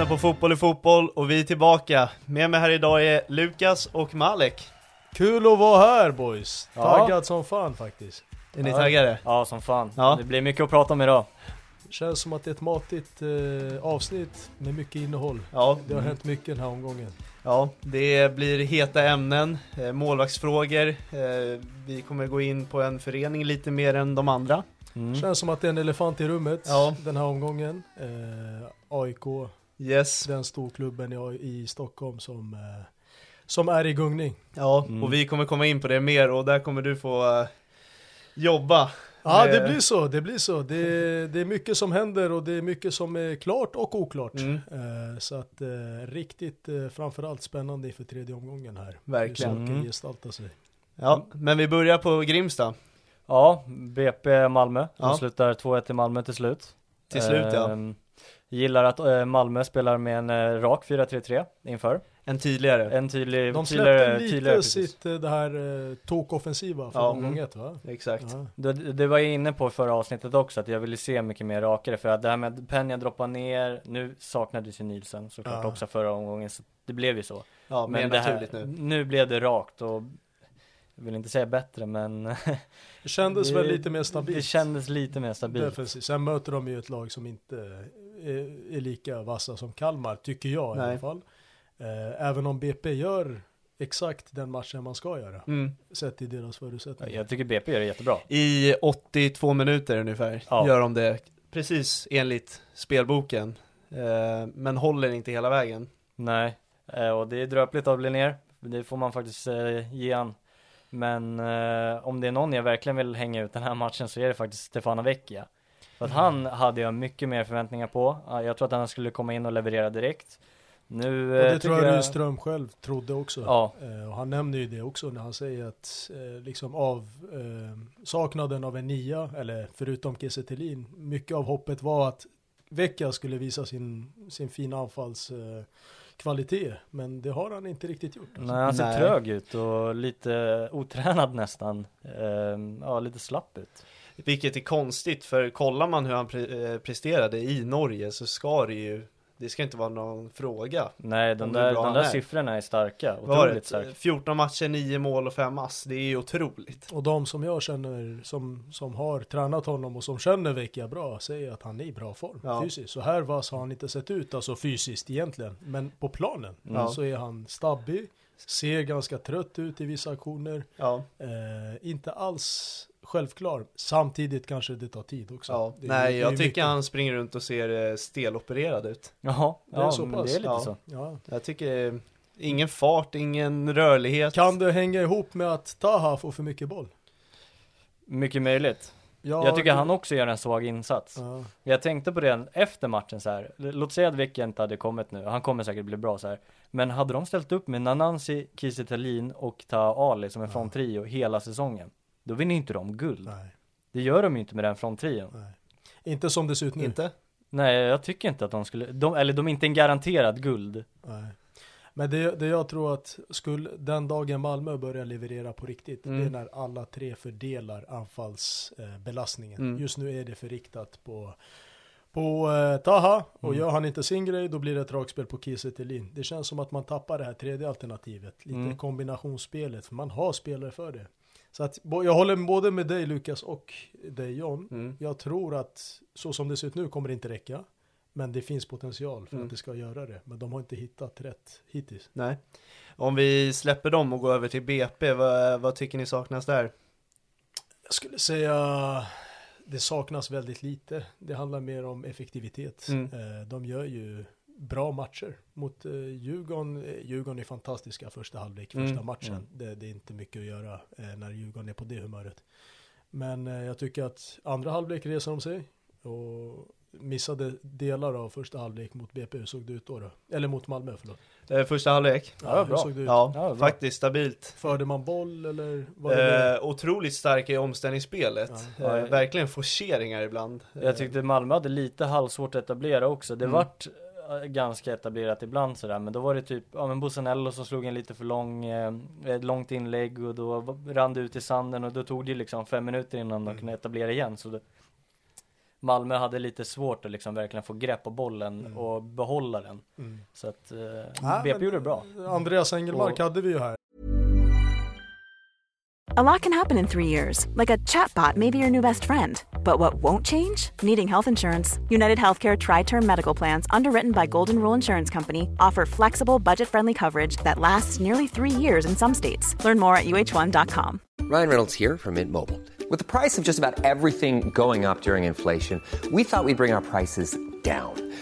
lyssnar på Fotboll i fotboll och vi är tillbaka. Med mig här idag är Lukas och Malek. Kul att vara här boys! Ja. Taggad som fan faktiskt. Är ni Ja. taggade? Ja, som fan. Ja. Det blir mycket att prata om idag. Känns som att det är ett matigt eh, avsnitt med mycket innehåll. Ja, Det har hänt mycket den här omgången. ja, det blir heta ämnen, eh, målvaktsfrågor. Eh, vi kommer gå in på en förening lite mer än de andra. Mm. Känns som att det är en elefant i rummet Ja. den här omgången. Eh, AIK, Yes, den storklubben i, i Stockholm som, eh, som är i gungning. ja, Mm. och vi kommer komma in på det mer och där kommer du få eh, jobba. Ja, Eh. det blir så. Det blir så. Det, det är mycket som händer och det är mycket som är klart och oklart. Mm. Eh, så att eh, riktigt eh, framförallt spännande inför tredje omgången här. Verkligen. Hur saker Mm. gestaltar sig. Ja, men vi börjar på Grimsta. Ja, BP Malmö. De Ja. slutar 2-1 i Malmö till slut. Till slut ja. Ehm, Gillar att eh, Malmö spelar med en eh, rak 4-3-3 inför. En tydligare. En tydlig, De tydligare, släppte lite tydligare sitt, eh, det här eh, tokoffensiva från Ja. omgång Mm. ett va? Exakt. Ja. Det, det var jag inne på i förra avsnittet också, att jag ville se mycket mer rakare. För att det här med att Penja droppar ner, nu saknades ju Nielsen såklart Ja. också förra omgången. Så det blev ju så. Ja, mer det här, nu. nu blev det rakt och jag vill inte säga bättre men Det kändes Det- väl lite mer stabilt. det kändes lite mer stabilt. Defensivt. Sen möter de ju ett lag som inte är, är lika vassa som Kalmar, tycker jag i Nej. alla fall. Eh, även om BP gör exakt den matchen man ska göra, Mm. sett till deras förutsättningar. Jag tycker BP gör det jättebra. I 82 minuter ungefär Ja. gör de det precis enligt spelboken. Eh, men håller inte hela vägen. Nej, eh, och det är dröpligt av Linnér. Det får man faktiskt eh, ge han. Men eh, om det är någon jag verkligen vill hänga ut den här matchen så är det faktiskt Stefano Vecchia. För att han hade jag mycket mer förväntningar på. Ja, Jag tror att han skulle komma in och leverera direkt. Nu Och eh, det tycker tror jag Rydström själv trodde också. Ja, Eh, och han nämner ju det också när han säger att eh, liksom av eh, saknaden av en nia, eller förutom Kiese mycket av hoppet var att Vecchia skulle visa sin, sin fina anfalls eh, kvalitet. Men det har han inte riktigt gjort. Alltså. nej, han ser Nej. trög ut och lite otränad nästan. Ehm, ja, lite slapp ut. Vilket är konstigt för kollar man hur han pre- eh, presterade i Norge så ska det ju, det ska inte vara någon fråga. Nej, de där, de där är. siffrorna är starka. Otroligt starka. 14 matcher, 9 mål och 5 ass. Det är ju otroligt. Och de som jag känner som, som har tränat honom och som känner Vecchia bra säger att han är i bra form Ja. fysiskt. Så här vass har han inte sett ut, alltså fysiskt egentligen. Men på planen Mm. så är han stabbig, ser ganska trött ut i vissa aktioner. Ja, Eh, inte alls självklar. Samtidigt kanske det tar tid också. ja. Det nej det är jag mycket. tycker han springer runt och ser eh, stelopererad ut. Jaha, Det är ja, så men pass. det är lite Ja. så. Ja. Jag tycker eh, ingen fart, ingen rörlighet. Kan det hänga ihop med att Taha får för mycket boll? Mycket möjligt. Ja, jag tycker det- han också gör en svag insats. Ja. Jag tänkte på det efter matchen så här. Låt säga att Vecchia inte hade kommit nu. Han kommer säkert bli bra så här. Men hade de ställt upp med Nanansi, Kiese och Ta Ali som en Ja. fronttrio hela säsongen. Då vinner inte de guld. Nej, Det gör de ju inte med den fronttrion. nej. Inte som det ser ut nu. Inte? Nej, jag tycker inte att de skulle, de, eller de är inte en garanterad guld. Nej. Men det, det jag tror att skulle den dagen Malmö börjar leverera på riktigt, Mm. det är när alla tre fördelar anfallsbelastningen. Eh. Mm. Just nu är det förriktat på, på eh, Taha, och Mm. gör han inte sin grej då blir det ett dragspel på Kiese. Det känns som att man tappar det här tredje alternativet, lite Mm. kombinationsspelet, för man har spelare för det. Så att, jag håller både med dig Lukas och dig John. Mm. Jag tror att så som det ser ut nu kommer det inte räcka. Men det finns potential för Mm. att det ska göra det. Men de har inte hittat rätt hittills. Nej. Om vi släpper dem och går över till BP, vad, vad tycker ni saknas där? Jag skulle säga det saknas väldigt lite. Det handlar mer om effektivitet. Mm. Eh, De gör ju bra matcher mot eh, Djurgården. Eh, Djurgården är fantastiska första halvlek, första Mm, matchen. mm. Det, det är inte mycket att göra eh, när Djurgården är på det humöret. Men eh, jag tycker att andra halvlek reser de sig och missade delar av första halvlek mot BP. Hur såg det ut då? då? Eller mot Malmö, förlåt. Eh, första halvlek? Ja, hur bra. såg det ut? Ja, Ja, bra. faktiskt stabilt. Förde man boll eller var det Eh, otroligt starka i omställningsspelet. Ja. Eh, verkligen forceringar ibland. Jag tyckte Malmö hade lite halvsvårt att etablera också. Det Mm. vart ganska etablerat ibland sådär, men då var det typ, ja men Bosanello som slog en lite för lång, eh, ett långt inlägg och då rann det ut i sanden och då tog det liksom fem minuter innan de Mm. kunde etablera igen. Så det, Malmö hade lite svårt att liksom verkligen få grepp på bollen Mm. och behålla den. Mm. Så att eh, Ja, BP men, gjorde det bra. Andreas Engelmark Och- hade vi ju här. A lot can happen in three years, like a chatbot may be your new best friend. But what won't change? Needing health insurance. United Healthcare Tri Term Medical Plans, underwritten by Golden Rule Insurance Company, offer flexible, budget friendly coverage that lasts nearly three years in some states. Learn more at uh1.com. Ryan Reynolds here from Mint Mobile. With the price of just about everything going up during inflation, we thought we'd bring our prices down.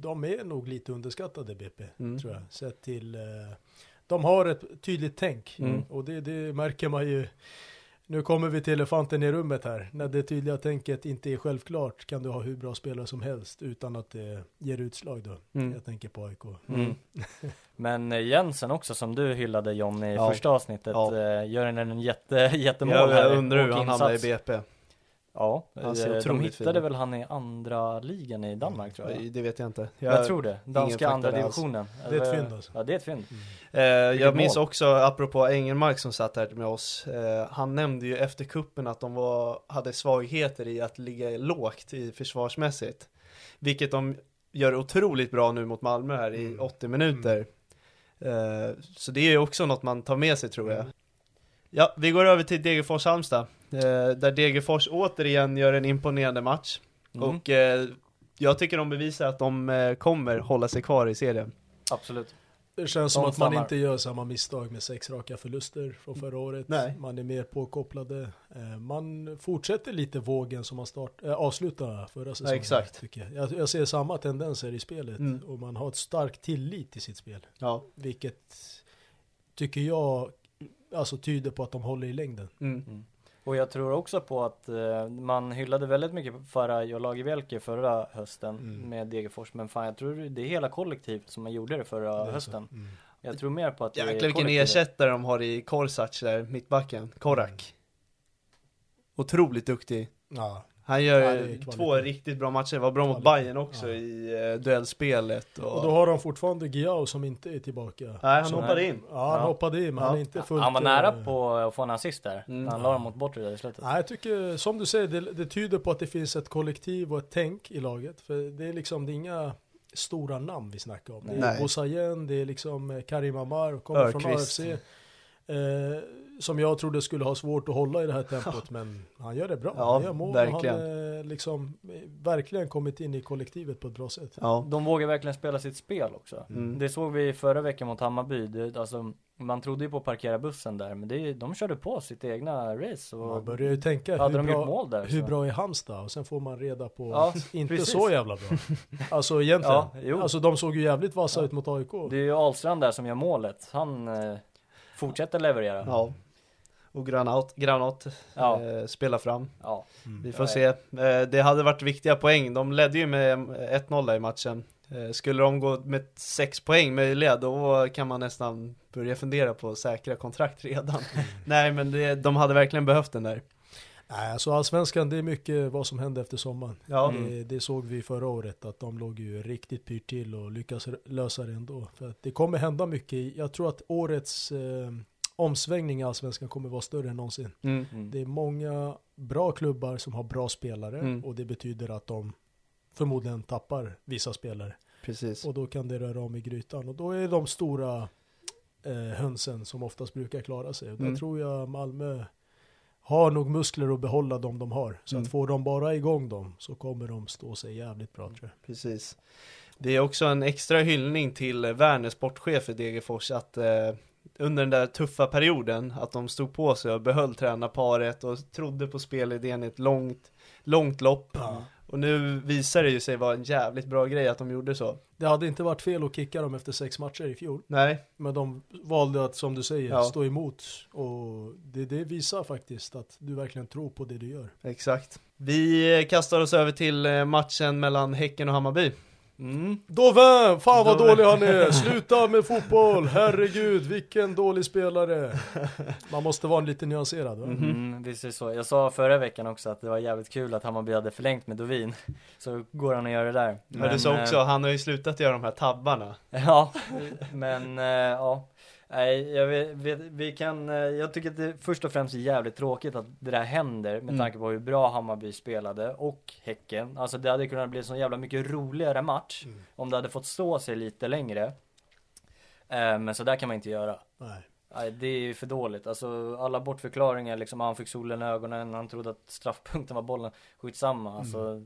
de är nog lite underskattade BP, Mm. tror jag. Sett till, eh, de har ett tydligt tänk. Mm. Och det, det märker man ju. Nu kommer vi till elefanten i rummet här. När det tydliga tänket inte är självklart kan du ha hur bra spelare som helst utan att det ger utslag då. Mm. Jag tänker på AIK. Mm. Men eh, Jensen också som du hyllade John i Ja. första avsnittet Ja. eh, gör en, en jätte, jättemål Jag, här. jag undrar hur han hamnar i. BP. Ja, Han ser eh, de hittade fin väl han i andra ligan i Danmark tror jag. Det vet jag inte. Jag, tror det, danska andra divisionen. Det är ett fynd alltså. Ja det är ett fynd. Eh, jag Vilket minns mål. också, apropå Engelmark som satt här med oss, eh, han nämnde ju efter kuppen att de var, hade svagheter i att ligga lågt i försvarsmässigt. Vilket de gör otroligt bra nu mot Malmö här i Mm. 80 minuter. Eh, så det är ju också något man tar med sig tror jag. Ja, vi går över till Degerfors-Halmstad. Eh, där Degerfors återigen gör en imponerande match. Mm. Och eh, jag tycker de bevisar att de eh, kommer hålla sig kvar i serien. Absolut. Det känns som De att man inte gör samma misstag med sex raka förluster från förra året. Nej. Man är mer påkopplade. Man fortsätter lite vågen som man start, äh, avslutade förra säsongen. exakt. Tycker jag. Jag, jag ser samma tendenser i spelet Mm. och man har ett starkt tillit i sitt spel. Ja. Vilket tycker jag alltså tyder på att de håller i längden. Mm. Och jag tror också på att eh, man hyllade väldigt mycket Faraj och Lagerbielke förra hösten Mm. med Degerfors. Men fan jag tror det är hela kollektivet som man gjorde det förra Det hösten. Mm. Jag tror mer på att det är Jäklar vilken kollektivet. ersättare de har i Korsac där, mittbacken. Korak. Otroligt duktig. Ja, Han Ja, gör kvalitet. två riktigt bra matcher, var bra mot Kvalitet. Bayern också Ja. i uh, duellspelet. Och... och då har de fortfarande Giao som inte är tillbaka. Nej, han Som- hoppade in. Ja, han Ja. hoppade in, men Ja. han är inte fullt... Han var nära eh, på att få en assist där. Mm. när Han la dem mot bortre i slutet. Nej, jag tycker, som du säger, det, det tyder på att det finns ett kollektiv och ett tänk i laget. För det är liksom, det är inga stora namn vi snackar om. Det är. Bosayen, det är liksom eh, Karim Amar, kommer från Örqvist. AFC. Eh, som jag trodde skulle ha svårt att hålla i det här tempot, men han gör det bra. Ja, han gör mål verkligen. han eh, liksom eh, verkligen kommit in i kollektivet på ett bra sätt. Ja. De vågar verkligen spela sitt spel också. Mm. Det såg vi förra veckan mot Hammarby. Det, alltså, man trodde ju på att parkera bussen där, men det, de körde på sitt egna race. Och Man börjar ju tänka hade hur, de gjort bra, mål där, hur så. bra är Halmstad? Och sen får man reda på Ja, inte precis. så jävla bra. Alltså egentligen. Ja. Alltså de såg ju jävligt vassa ut mot AIK. Det är ju Ahlstrand där som gör målet. Han eh, fortsätter leverera. ja. Och Granat, Granat Ja. eh, spelar fram. Ja. Vi får se. Eh, det hade varit viktiga poäng. De ledde ju med 1-0 där i matchen. Eh, skulle de gå med 6 poäng möjliga, då kan man nästan börja fundera på säkra kontrakt redan. Nej, men det, de hade verkligen behövt den där. Nej, alltså allsvenskan det är mycket vad som hände efter sommaren. Ja. Det, det såg vi förra året att de låg ju riktigt pyrt till och lyckas lösa det ändå. För att det kommer hända mycket. Jag tror att årets omsvängning i allsvenskan kommer vara större än någonsin. Mm. Mm. Det är många bra klubbar som har bra spelare Mm. och det betyder att de förmodligen tappar vissa spelare. Precis. Och då kan det röra om i grytan och då är de stora eh, hönsen som oftast brukar klara sig. Och Mm. Där tror jag Malmö har nog muskler att behålla dem de har. Så Mm. att får de bara igång dem så kommer de stå sig jävligt bra tror jag. Precis. Det är också en extra hyllning till Werner, sportchef i Degerfors, att eh, under den där tuffa perioden, att de stod på sig och behöll tränarparet och trodde på spelidén i ett långt, långt lopp. Och nu visar det ju sig vara en jävligt bra grej att de gjorde så. Det hade inte varit fel att kicka dem efter sex matcher i fjol. Nej, Men de valde att, som du säger, Ja. stå emot. Och det, det visar faktiskt att du verkligen tror på det du gör. exakt. Vi kastar oss över till eh, matchen mellan Häcken och Hammarby. Mm. Dovin! Fan vad Dovin. dålig han är! Sluta med fotboll! Herregud, vilken dålig spelare! Man måste vara lite nyanserad va? Mm, visst är det så. Jag sa förra veckan också att det var jävligt kul att Hammarby hade förlängt med Dovin. Så går han att göra det där. Men du sa också, han har ju slutat göra de här tabbarna. Ja, men eh, ja. Nej, jag vet, vi kan, eh, jag tycker att det först och främst är jävligt tråkigt att det där händer med Mm. tanke på hur bra Hammarby spelade och Häcken. Alltså det hade kunnat bli en så jävla mycket roligare match Mm. om det hade fått stå sig lite längre. Eh, men så där kan man inte göra. Nej. Nej, det är ju för dåligt. Alltså alla bortförklaringar liksom, han fick solen i ögonen, han trodde att straffpunkten var bollen. Skitsamma, alltså.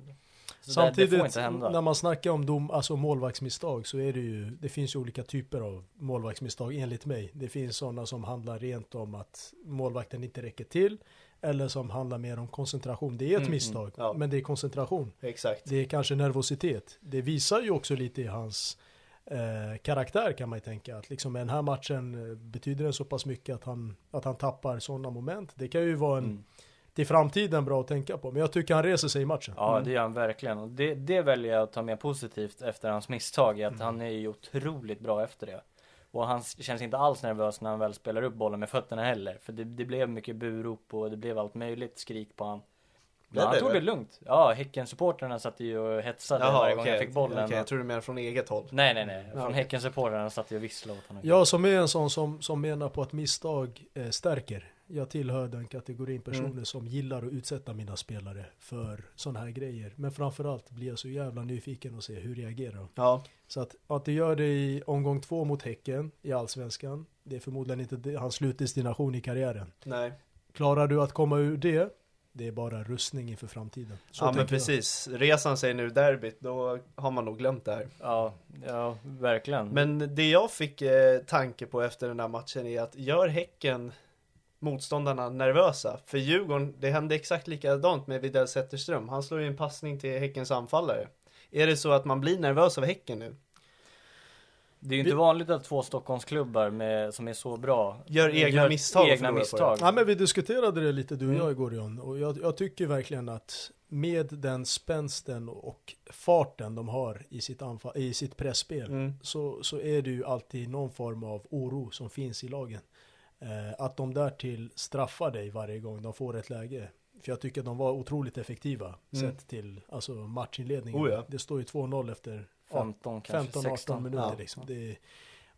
Så det, det Samtidigt, får inte hända. när man snackar om dom, alltså målvaktsmisstag så är det ju, det finns ju olika typer av målvaktsmisstag enligt mig. Det finns sådana som handlar rent om att målvakten inte räcker till, eller som handlar mer om koncentration. Det är ett Mm, misstag, ja. men det är koncentration. Exakt. Det är kanske nervositet. Det visar ju också lite i hans eh, karaktär kan man ju tänka. Att liksom den här matchen eh, betyder den så pass mycket att han, att han tappar sådana moment. Det kan ju vara en Mm. Till framtiden bra att tänka på. Men jag tycker han reser sig i matchen. Ja, det gör han verkligen. Och det, det väljer jag att ta med positivt efter hans misstag, är att Mm. han är ju otroligt bra efter det. Och han känns inte alls nervös när han väl spelar upp bollen med fötterna heller. För det, det blev mycket burop och det blev allt möjligt skrik på han. Men han det tog det? lugnt. Ja, Häcken-supportrarna satt ju och hetsade Jaha, varje gång jag fick bollen. Okej, jag tror du menar från eget håll. Nej, nej, nej. Från. Häcken-supportrarna satt ju och visslade åt honom. Jag som är en sån som, som menar på att misstag eh, stärker. Jag tillhör den kategorin personer Mm. som gillar att utsätta mina spelare för sådana här grejer. Men framförallt blir jag så jävla nyfiken och se hur reagerar de. Ja, Så att, att det gör det i omgång två mot Häcken i Allsvenskan. Det är förmodligen inte hans slutdestination i karriären. nej. Klarar du att komma ur det, det är bara rustning inför framtiden. Så ja men tänker jag. precis. Resan sig nu derbyt, då har man nog glömt det här. Ja, ja, verkligen. Men det jag fick eh, tanke på efter den här matchen är att gör Häcken motståndarna nervösa? För Djurgården, det hände exakt likadant med Widell Zetterström. Han slår ju en passning till Häckens anfallare. Är det så att man blir nervös av Häcken nu? det är ju inte vi- vanligt att två Stockholmsklubbar med, som är så bra Gör egna misstag och Egna misstag. Ja men vi diskuterade det lite du och Mm. jag igår John. Och jag, jag tycker verkligen att med den spänsten och farten de har i sitt, anfall, i sitt pressspel Mm. så, så är det ju alltid någon form av oro som finns i lagen. Eh, att de därtill straffar dig varje gång de får ett läge. För jag tycker att de var otroligt effektiva Mm. sett till alltså, matchinledningen. Oh ja. Det står ju 2-0 efter 15 kanske 15-18 16 minuter Ja. liksom. Det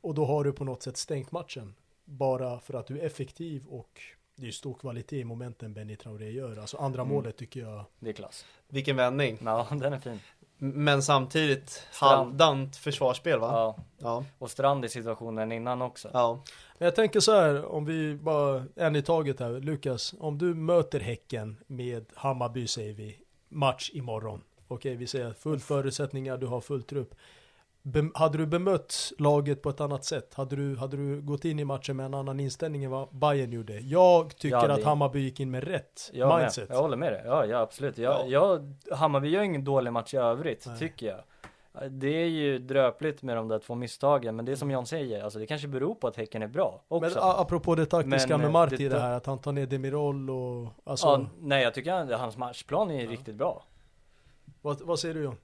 och då har du på något sätt stängt matchen. Bara för att du är effektiv och det är stor kvalitet i momenten Benny Traoré gör. Alltså andra Mm. målet tycker jag. Det är klass. Vilken vändning. Ja, den är fin. Men samtidigt halvdant försvarsspel va? Ja, Ja. och Strand i situationen innan också. Ja. Men jag tänker så här, om vi bara en i taget här. Lukas, om du möter Häcken med Hammarby säger vi, match imorgon. Okej, vi säger full förutsättningar, du har full trupp. Bem- hade du bemött laget på ett annat sätt? Hade du, hade du gått in i matchen med en annan inställning än vad Bayern gjorde? Jag tycker Ja, det- att Hammarby gick in med rätt Jag, mindset. med. jag håller med dig. Ja, ja absolut. Jag, jag, Hammarby gör ingen dålig match i övrigt, Nej. tycker jag. Det är ju dröpligt med de där två misstagen, men det är som John säger, alltså det kanske beror på att Häcken är bra också. Men apropå det taktiska Men, med eh, Marti, det- det, här att han tar ner Demirol och alltså, ja, nej, jag tycker att hans matchplan är riktigt bra. vad, vad säger du John?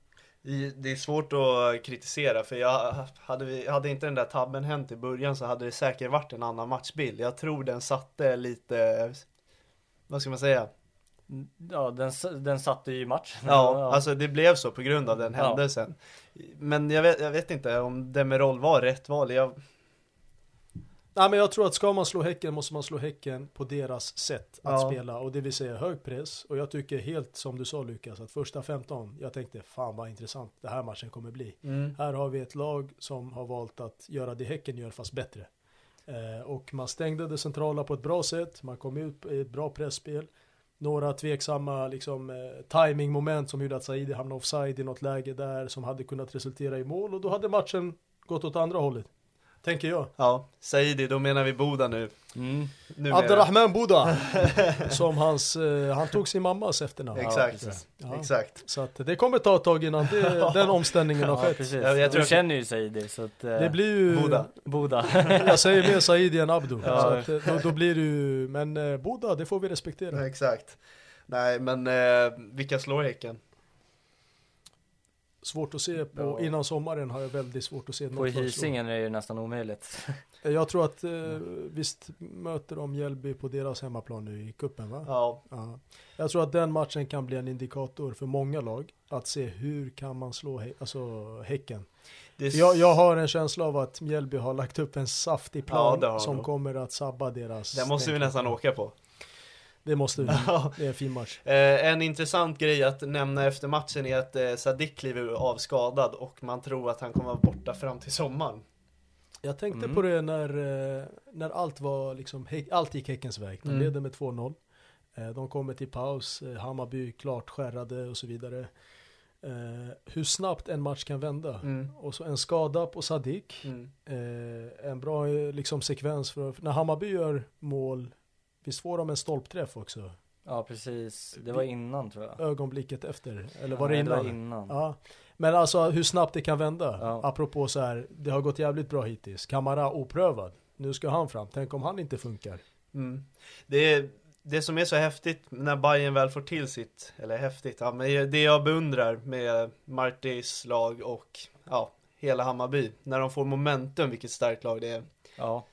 Det är svårt att kritisera för jag hade, vi, hade inte den där tabben hänt i början så hade det säkert varit en annan matchbild. Jag tror den satte lite, vad ska man säga? Ja, den, den satte ju i matchen. Ja, alltså det blev så på grund av den Ja. händelsen. Men jag vet, jag vet inte om Demirol var rätt val. Jag, Nej men jag tror att ska man slå Häcken måste man slå Häcken på deras sätt att Ja. spela och det vill säga hög press och jag tycker helt som du sa Lukas att första 15 jag tänkte fan vad intressant det här matchen kommer bli. mm, Här har vi ett lag som har valt att göra det Häcken gör fast bättre. Eh, och man stängde det centrala på ett bra sätt, man kom ut i ett bra pressspel. Några tveksamma liksom, eh, timingmoment som gjorde att Saidi hamnade offside i något läge där som hade kunnat resultera i mål och då hade matchen gått åt andra hållet. Tänker jag. Ja, Saidi, då menar vi Boda nu. Mm. Numera. Abdurrahman Buda. som hans, eh, han tog sin mammas efternamn. Exakt, Ja. exakt. Så att det kommer ta ett tag innan det, den omställningen har Ja, skett. precis. Jag- jag tror du att- känner ju Saidi så att... eh, Det blir ju... Boda. Boda. Jag säger mer Saidi än Abdo. Ja. Så att, eh, då, då blir det ju, men eh, Boda, det får vi respektera. Exakt. Nej, men eh, vilka slår Häcken? Svårt att se på, Ja. innan sommaren har jag väldigt svårt att se På något. Hisingen är det ju nästan omöjligt. Jag tror att, eh, visst möter de Mjällby på deras hemmaplan nu i kuppen va? Ja, Ja. Jag tror att den matchen kan bli en indikator för många lag att se hur kan man slå hä- alltså, Häcken. det Jag, jag har en känsla av att Mjällby har lagt upp en saftig Ja, plan de som nog. kommer att sabba deras det måste vi nästan åka på. Det måste vi. Ja. Det är en fin match. Eh, en intressant grej att nämna efter matchen är att eh, Sadik kliver av skadad och man tror att han kommer vara borta fram till sommaren. Jag tänkte Mm. på det när, eh, när allt var liksom, allt gick Häckens väg. De Mm. ledde med 2-0. Eh, De kommer till paus, eh, Hammarby klart skärrade och så vidare. Hur snabbt en match kan vända. Mm. Och så en skada på Sadik. Mm. En bra liksom, sekvens för, när Hammarby gör mål, visst får de en stolpträff också? Ja precis, det var innan tror jag. Ögonblicket efter, eller var Nej, det innan? Det var innan. Ja, men alltså hur snabbt det kan vända. Ja. Apropå så här, det har gått jävligt bra hittills. Kamara oprövad. Nu ska han fram. Tänk om han inte funkar. Mm. Det, är, det som är så häftigt när Bayern väl får till sitt, eller häftigt, ja, men det jag beundrar med Martis lag och ja, hela Hammarby, när de får momentum, vilket starkt lag det är. Ja.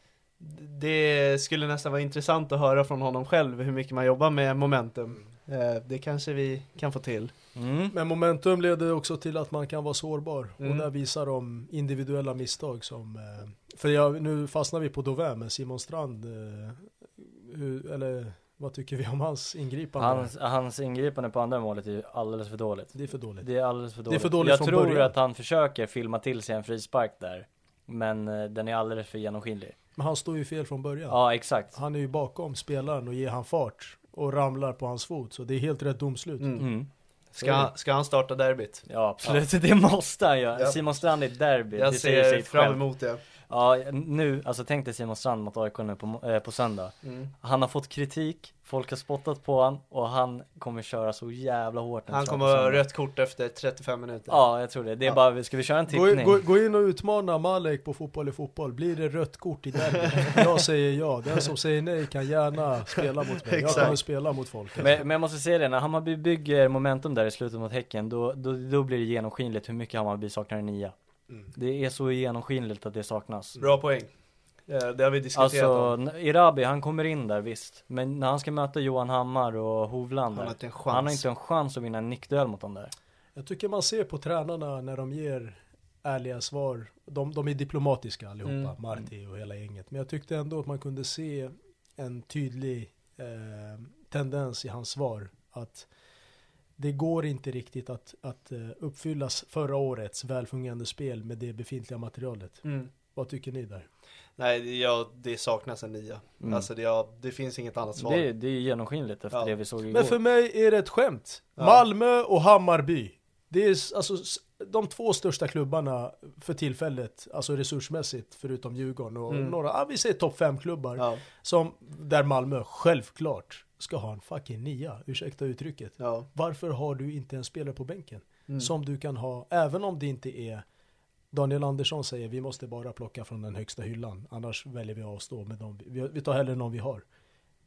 Det skulle nästan vara intressant att höra från honom själv hur mycket man jobbar med momentum. Eh, Det kanske vi kan få till. Mm. Men momentum leder också till att man kan vara sårbar. Mm. Och där visar de individuella misstag som... eh, För jag, nu fastnar vi på Dovin, men Simon Strand, eh, hur, eller vad tycker vi om hans ingripande? Hans, hans ingripande på andra målet är ju alldeles för dåligt. Det är för dåligt. Det är alldeles för dåligt. för dåligt jag tror början. att han försöker filma till sig en frispark där. Men eh, den är alldeles för genomskinlig. Men han står ju fel från början. Ja, exakt. Han är ju bakom spelaren och ger han fart och ramlar på hans fot. Så det är helt rätt domslut. Mm. Mm. Ska, han, ska han starta derbyt? Ja, absolut. Det måste han göra. Ja. Simon Strand i ett derby. Jag det ser fram emot det. Ja, nu, alltså tänk dig Simon Strand mot AIK nu på, eh, på söndag. Mm. Han har fått kritik, folk har spottat på han och han kommer köra så jävla hårt. Han kommer ha rött kort efter 35 minuter. Ja, jag tror det. Det är Ja. bara, ska vi köra en Gå, tippning? gå, gå in och utmana Malek på fotboll i fotboll. Blir det rött kort i derby? Jag säger ja. Den som säger nej kan gärna spela mot mig. Jag kommer spela mot folk. Men, men jag måste säga det, när Hammarby bygger momentum där i slutet mot Häcken, då, då, då blir det genomskinligt hur mycket Hammarby saknar en nia. Mm. Det är så genomskinligt att det saknas. Bra poäng. Eh, Det har vi diskuterat Alltså, om. Irabi, han kommer in där visst. Men när han ska möta Johan Hammar och Hovland Han har där, inte en chans. han har inte en chans att vinna en nickduell mot dem där. Jag tycker man ser på tränarna när de ger ärliga svar. De, de är diplomatiska allihopa, Mm. Marti och hela gänget. Men jag tyckte ändå att man kunde se en tydlig eh, tendens i hans svar. Att det går inte riktigt att, att eh, uppfyllas förra årets välfungerande spel med det befintliga materialet. Mm. Vad tycker ni där? Nej, ja, det saknas en nia. Mm. Alltså det, ja, det finns inget annat svar. Det, det är genomskinligt efter Ja. det vi såg igår. Men för mig är det ett skämt. Ja. Malmö och Hammarby. Det är alltså de två största klubbarna för tillfället, alltså resursmässigt, förutom Djurgården och Mm. några, ja, vi säger topp fem klubbar Ja, som, där Malmö självklart ska ha en fucking nia, ursäkta uttrycket. ja. Varför har du inte en spelare på bänken? Mm. Som du kan ha, även om det inte är Daniel Andersson säger vi måste bara plocka från den högsta hyllan, annars väljer vi att avstå med dem. Vi, vi tar hellre någon vi har.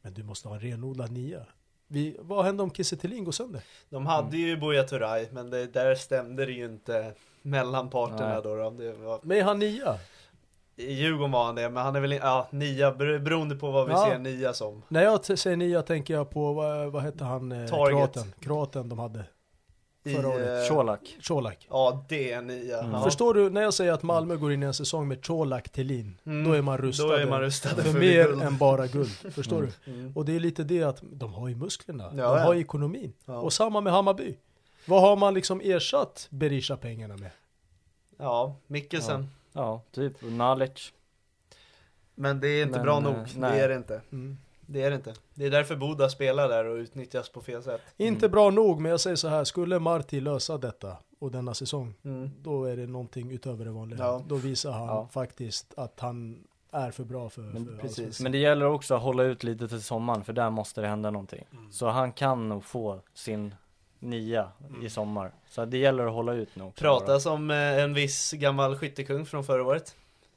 Men du måste ha en renodlad nia. Vi, vad händer om Kiese går sönder? De hade ju Buya Turay, men det, där stämde det ju inte mellan parterna Nej. då. då. Det var, Men är han nia? I Djurgården var han det, men han är väl, ja, nia, bero- beroende på vad vi Ja. ser nia som. När jag säger nia tänker jag på, vad, vad hette han, eh, kroaten? Kroaten de hade. Förra året. eh, Colak. Colak. Ja, det är nia. Mm. Ja. Förstår du, när jag säger att Malmö går in i en säsong med Colak Thelin, Mm. då är man rustade. Då är man rustade för, för mer guld. än bara guld. Förstår du? Mm. Och det är lite det att de har ju musklerna, Ja, de har ju ekonomin. Ja. Och samma med Hammarby. Vad har man liksom ersatt Berisha-pengarna med? Ja, Mikkelsen. Ja, typ. Nalic. Men det är inte Men, bra eh, nog, nej. det är det inte. Mm. Det är det inte. Det är därför Boda spelar där och utnyttjas på fel sätt. Inte bra nog, men jag säger så här, skulle Marti lösa detta och denna säsong, Mm. då är det någonting utöver det vanliga. Ja. Då visar han Ja. faktiskt att han är för bra för, Men för precis. allsvenskan. Men det gäller också att hålla ut lite till sommaren för där måste det hända någonting. Mm. Så han kan nog få sin nia i sommar. Så det gäller att hålla ut nu också. bara. Pratas om eh, en viss gammal skyttekung från förra året.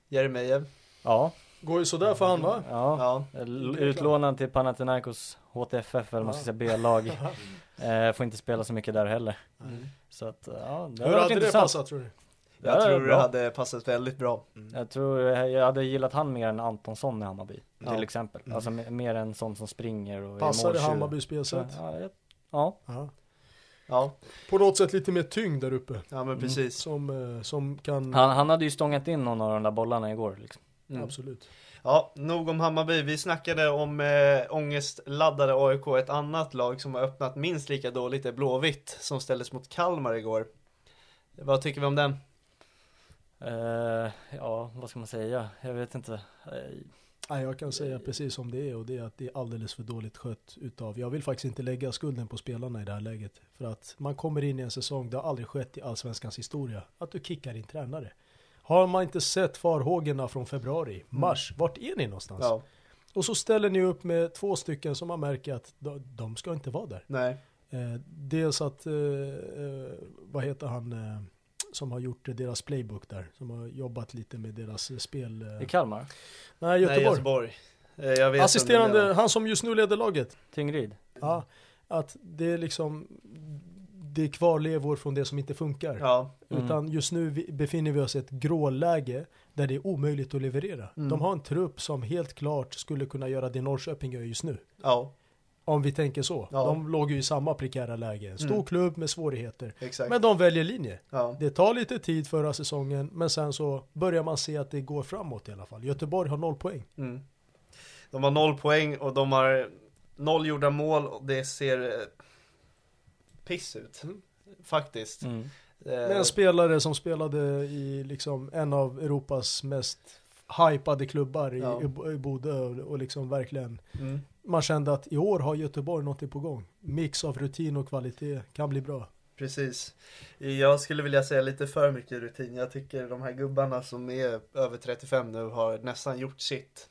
Jeremejeff. Ja, Går ju sådär för han va? ja. Ja. L- Utlånad till Panathinaikos HTFF eller man ska säga B-lag. eh, får inte spela så mycket där heller. Mm. Så att, ja, det Hur hade det passat tror du? Jag Ja, tror det hade passat väldigt bra. Jag tror jag hade gillat han mer än Antonsson i Hammarby. Ja. Till exempel. Mm. Alltså me- mer en sån som springer och Passar är det måltjuv. Hammarbys spelsätt? Ja, ja. Ja. Ja, På något sätt lite mer tyngd där uppe. ja men precis. Som, eh, som kan... Han, han hade ju stångat in någon av de där bollarna igår liksom. Mm. Absolut. Ja, nog om Hammarby. Vi snackade om äh, ångestladdade AIK. Ett annat lag som har öppnat minst lika dåligt är Blåvitt som ställdes mot Kalmar igår. Vad tycker vi om den? Eh, ja, vad ska man säga? Jag vet inte. Nej, jag kan säga precis som det är och det är att det är alldeles för dåligt skött utav. Jag vill faktiskt inte lägga skulden på spelarna i det här läget. För att man kommer in i en säsong, det har aldrig skett i allsvenskans historia, att du kickar din tränare. Har man inte sett farhågorna från februari, mars, vart är ni någonstans? Ja, Och så ställer ni upp med två stycken som man märker att de, ska inte vara där. nej. Eh, dels att, eh, eh, vad heter han eh, som har gjort deras playbook där, som har jobbat lite med deras eh, spel. Eh. I Kalmar? Nej, Göteborg. Nej, Göteborg. Eh, Jag vet Assisterande, han som just nu leder laget. Tingryd? Ja, att det är liksom, det är kvarlevor från det som inte funkar. Ja, Mm. Utan just nu befinner vi oss i ett gråläge där det är omöjligt att leverera. Mm. De har en trupp som helt klart skulle kunna göra det Norrköping gör just nu. ja, Om vi tänker så. Ja. De låg ju i samma prekära läge. En stor Mm. klubb med svårigheter. exakt. Men de väljer linje. Ja, Det tar lite tid förra säsongen, men sen så börjar man se att det går framåt i alla fall. Göteborg har noll poäng. mm. De har noll poäng och de har noll gjorda mål och det ser eh, piss ut. Mm. Faktiskt. Mm. Eh, Med en spelare som spelade i liksom en av Europas mest hypade klubbar i, Ja. i, Bo- i Bodö och, och liksom verkligen mm. Man kände att i år har Göteborg någonting på gång. Mix av rutin och kvalitet kan bli bra. Precis. Jag skulle vilja säga lite för mycket rutin. Jag tycker de här gubbarna som är över 35 nu har nästan gjort sitt.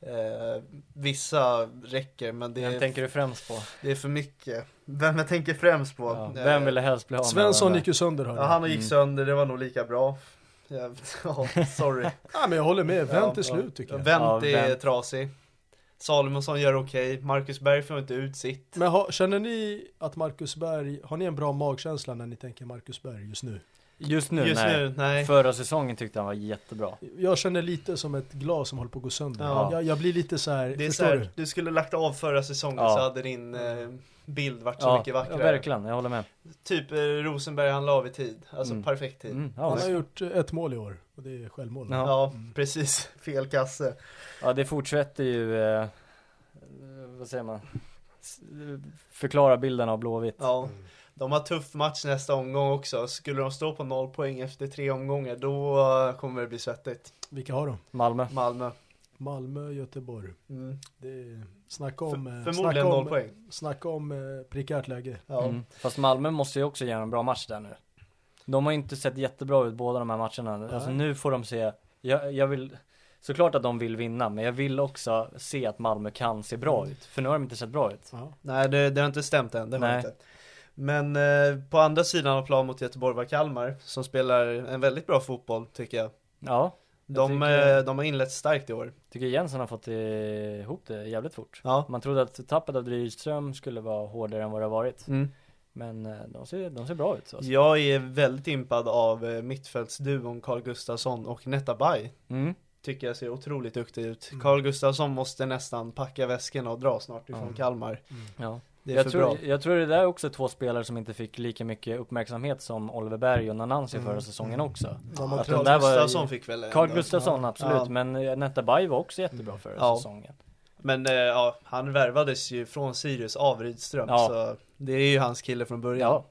Eh, vissa räcker men det Vem är, tänker du främst på? det är för mycket. Vem jag tänker främst på? Ja. Eh, Vem ville helst bli av med Svensson gick ju sönder hörde Ja, han gick Mm. sönder, det var nog lika bra. Ja, ja, sorry. Ja, men jag håller med, vänt Ja, till slut tycker jag. Vänt Ja, är Wendt. trasig. Salomonsson gör okej. Marcus Berg får inte ut sitt. Men ha, känner ni att Marcus Berg, har ni en bra magkänsla när ni tänker Marcus Berg just nu? Just nu, Just nej. nu, nej. Förra säsongen tyckte han var jättebra. Jag känner lite som ett glas som håller på att gå sönder. Ja. Jag, jag blir lite så här, Det är så förstår här, du? du skulle lagt av förra säsongen Ja. så hade din eh, bild varit så Ja, mycket ja, vackrare. verkligen, jag håller med. Typ eh, Rosenberg, han la av i tid. Alltså Mm. perfekt tid. Mm, Han ja, har gjort eh, ett mål i år och det är självmål. Ja. Ja, precis. Fel kasse. ja, det fortsätter ju, eh, vad säger man? S- Förklara bilden av Blåvitt. Ja. De har tuff match nästa omgång också. Skulle de stå på noll poäng efter tre omgångar, då eh, kommer det bli svettigt. Vilka har de? Malmö. Malmö. Malmö, Göteborg. Mm. Det är, snacka om, eh, För, snacka om, poäng. Snacka om eh, prekärt läge. Ja. Mm. Fast Malmö måste ju också göra en bra match där nu. De har inte sett jättebra ut båda de här matcherna. Alltså Nej. nu får de se, jag, jag vill, såklart att de vill vinna, men jag vill också se att Malmö kan se bra Mm. ut. För nu har de inte sett bra ut. Ja. Nej, det, det har inte stämt än. Det har Nej. inte. Men eh, på andra sidan av plan mot Göteborg var Kalmar, som spelar en väldigt bra fotboll, tycker jag. Ja, De, tycker- eh, de har inlett starkt i år. tycker Jensen har fått ihop det jävligt fort. Ja. Man trodde att tappet av Rydström skulle vara hårdare än vad det har varit. Mm. Men eh, de ser, de ser bra ut. Alltså. Jag är väldigt impad av eh, mittfältsduon Carl Gustafsson och Netta Bay. Mm. Tycker jag ser otroligt duktig ut. Carl Gustafsson måste nästan packa väskorna och dra snart ifrån Ja. Kalmar. Ja. Det är Jag för tror, bra. jag tror det där är också två spelare som inte fick lika mycket uppmärksamhet som Oliver Berg och Nanansi Mm. förra säsongen också. De Att Carl där var- Gustafsson fick väl Carl. Gustafsson absolut, Ja. men eh, Netta Bay var också jättebra förra Ja. säsongen. Men eh, ja, han värvades ju från Sirius av Rydström. Ja. Så det är ju hans kille från början. Ja,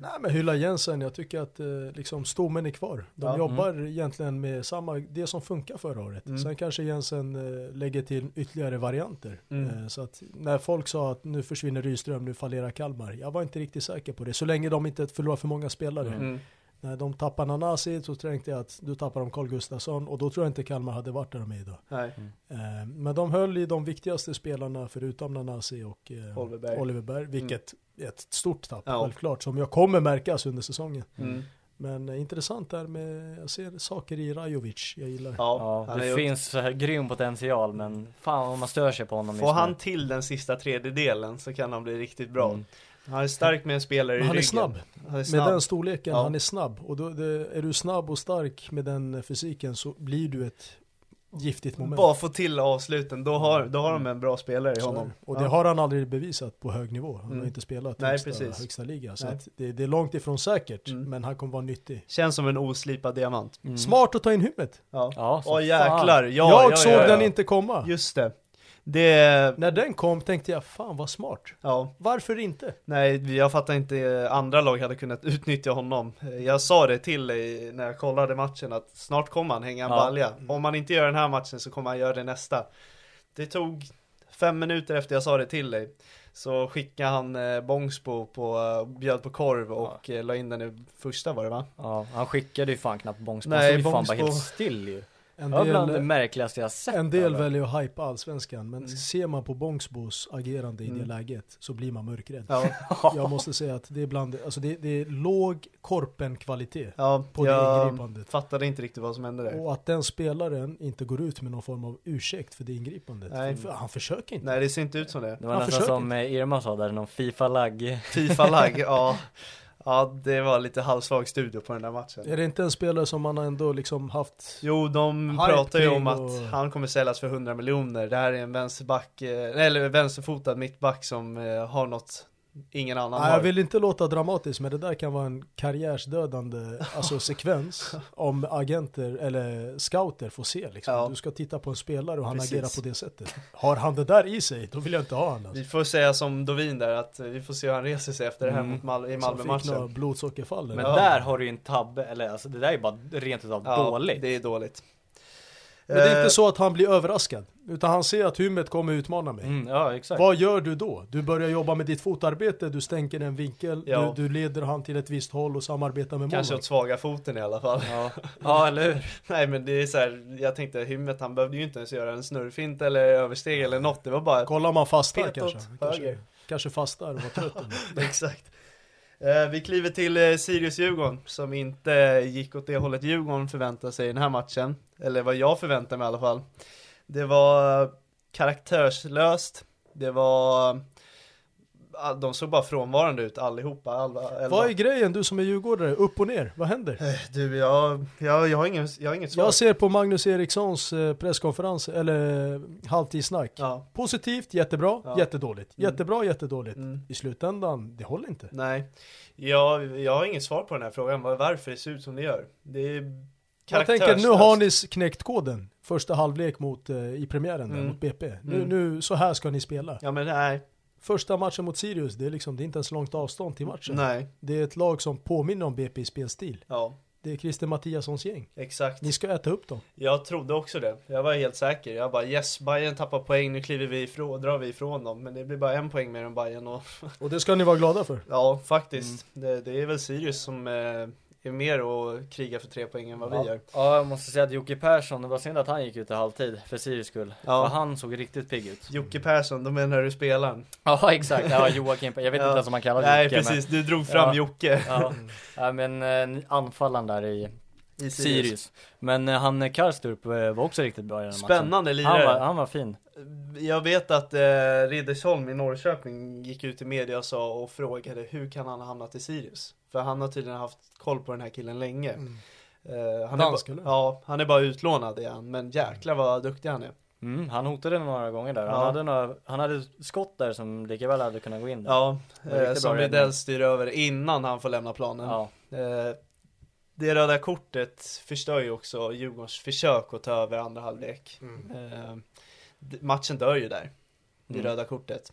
Nej men hylla Jensen, jag tycker att eh, liksom stommen är kvar. De Ja. jobbar egentligen med samma, det som funkar förra året. Mm. Sen kanske Jensen eh, lägger till ytterligare varianter. Mm. Eh, så att när folk sa att nu försvinner Rydström, nu fallerar Kalmar. Jag var inte riktigt säker på det. Så länge de inte förlorar för många spelare. Mm. När de tappar Nanasi så tänkte jag att du tappar de Carl Gustafsson och då tror jag inte Kalmar hade varit där de är idag. Nej, Eh, men de höll i de viktigaste spelarna förutom Nanasi och eh, Oliver Berg. Oliver Berg, vilket är ett stort tapp Ja. självklart som jag kommer märkas under säsongen. mm. Men eh, intressant där med, jag ser saker i Rajovic jag gillar. ja, det finns så här grym potential men fan om man stör sig på honom Får han till den sista tredjedelen så kan han bli riktigt bra. Mm. Han är stark med en spelare Men i han är ryggen. snabb. Han är Med snabb. den storleken, Ja. han är snabb. Och då, det, är du snabb och stark med den fysiken så blir du ett giftigt moment. Bara få till avsluten, då har, då har de en bra spelare i Så är honom. Och det Ja. har han aldrig bevisat på hög nivå. Han Mm. har inte spelat Nej, högsta, precis. högsta liga. Så det, det är långt ifrån säkert, Mm. men han kommer vara nyttig. Känns som en oslipad diamant. Mm. Smart att ta in huvudet. Ja, Ja, så Åh jäklar, ja, jag ja, såg ja, ja. den inte komma. Just det. Det, När den kom tänkte jag, fan vad smart. ja, Varför inte? nej jag fattar inte, andra lag hade kunnat utnyttja honom. Jag sa det till dig när jag kollade matchen att snart kommer han hänga en Ja. balja. Om han inte gör den här matchen så kommer han göra det nästa. Det tog fem minuter efter jag sa det till dig. Så skickade han eh, Bångsbo på, eh, bjöd på korv och eh, la in den i första var det va? Ja, han skickade ju fan knappt Bångsbo. Nej, Han stod ju fan bara helt still ju. En Det var bland det del, märkligaste jag sett. en del eller? väljer att hypa allsvenskan, men Mm. ser man på Bångsbos agerande i det Mm. läget så blir man mörkrädd. Ja, Jag måste säga att det är bland, alltså det, det är låg korpen-kvalitet ja på det jag ingripandet. fattade inte riktigt vad som hände där. Och att den spelaren inte går ut med någon form av ursäkt för det ingripandet. Nej. För han försöker inte. Nej det ser inte ut som det. Det var Han nästan som eh, Irma sa där, någon Fifa-lagg. Fifa-lagg, ja. Ja, det var lite halvsvag studio på den där matchen. Är det inte en spelare som man ändå liksom haft Jo, de pratar ju om kring att och- han kommer säljas för 100 miljoner. Det här är en vänsterback, eh, eller vänsterfotad mittback som eh, har något ingen annan Nej, jag har. vill inte låta dramatisk, men det där kan vara en karriärsdödande alltså, sekvens om agenter eller scouter får se. Liksom. Ja. Du ska titta på en spelare och han Precis. agerar på det sättet. Har han det där i sig, då vill jag inte ha honom. Alltså. Vi får säga som Dovin där, att vi får se hur han reser sig efter det här Mm. mot Mal- i Som fick några Malmö-matchen. blodsockerfall. Men? Ja. där har du ju en tabbe, eller alltså det där är bara rent utav Ja, dåligt. det är dåligt. Men det är Eh, inte så att han blir överraskad, utan han ser att Hummet kommer utmana mig. Mm, ja, exakt. Vad gör du då? Du börjar jobba med ditt fotarbete, du stänker en vinkel, Ja. du, du leder han till ett visst håll och samarbetar med Kanske åt svaga foten i alla fall. Ja. ja, eller hur? Nej men det är så här, jag tänkte Hymmet han behövde ju inte ens göra en snurrfint eller översteg eller något. Det var bara Kollar man fastar Pet kanske. Kanske, höger. kanske fastar och var trött. Exakt. Eh, vi kliver till eh, Sirius-Djurgården som inte gick åt det hållet Djurgården förväntade sig i den här matchen. Eller vad jag förväntade mig i alla fall. Det var eh, karaktärslöst. Det var ah, De såg bara frånvarande ut allihopa. Alla, elva. Vad är grejen du som är djurgårdare? Upp och ner, vad händer? Eh, Du, jag, jag, jag, har ingen, jag har inget svar. Jag ser på Magnus Erikssons eh, presskonferens, eller eh, halvtidssnack. Ja. Positivt, jättebra, Ja. jättedåligt. Mm. Jättebra, jättedåligt. Mm. I slutändan, det håller inte. Nej, jag, jag har inget svar på den här frågan, var- varför det ser ut som det gör. Det är Jag tänker, nu har ni knäckt koden. Första halvlek mot, eh, i premiären där, Mm. mot BP. Nu, Mm. nu, så här ska ni spela. Ja men nej, Första matchen mot Sirius, det är, liksom, det är inte ens långt avstånd till matchen. nej, Det är ett lag som påminner om BP i spelstil. ja, Det är Christer Mattiassons gäng. exakt. Ni ska äta upp dem. Jag trodde också det. Jag var helt säker. Jag bara yes, Bayern tappar poäng, nu kliver vi ifrån, drar vi ifrån dem. Men det blir bara en poäng mer än Bayern och Och det ska ni vara glada för. ja, faktiskt. Det, det är väl Sirius som eh, är mer och krigar för tre poäng än vad vi Ja. gör. ja, jag måste säga att Jocke Persson, det var synd att han gick ut i halvtid för Sirius skull. Ja. För han såg riktigt pigg ut. Jocke Persson, då menar du spelaren? Ja, exakt. Ja, Joakim, jag vet Ja. inte ens om han kallas Nej Jocke. precis, du drog fram Ja. Jocke Men, ja. ja, men eh, anfallaren där i i Sirius. Men eh, han eh, Karstorp eh, var också riktigt bra i den matchen. Spännande Han lirare. var, han var fin. Jag vet att eh, Riddersholm i Norrköping gick ut i media och sa och frågade hur kan han ha hamnat i Sirius? För han har tydligen haft koll på den här killen länge. Eh, han Dansk, är eller? Ja, han är bara utlånad han, men jäklar vad duktig han är. Mm, han hotade några gånger där. Han, Ja. hade några, han hade skott där som lika väl hade kunnat gå in där. Ja, Det var eh, riktigt som räddning. Rydell styr över innan han får lämna planen. Ja. Eh, det röda kortet förstör ju också Djurgårdens försök att ta över andra halvlek. Eh, d- matchen dör ju där, det Mm. röda kortet.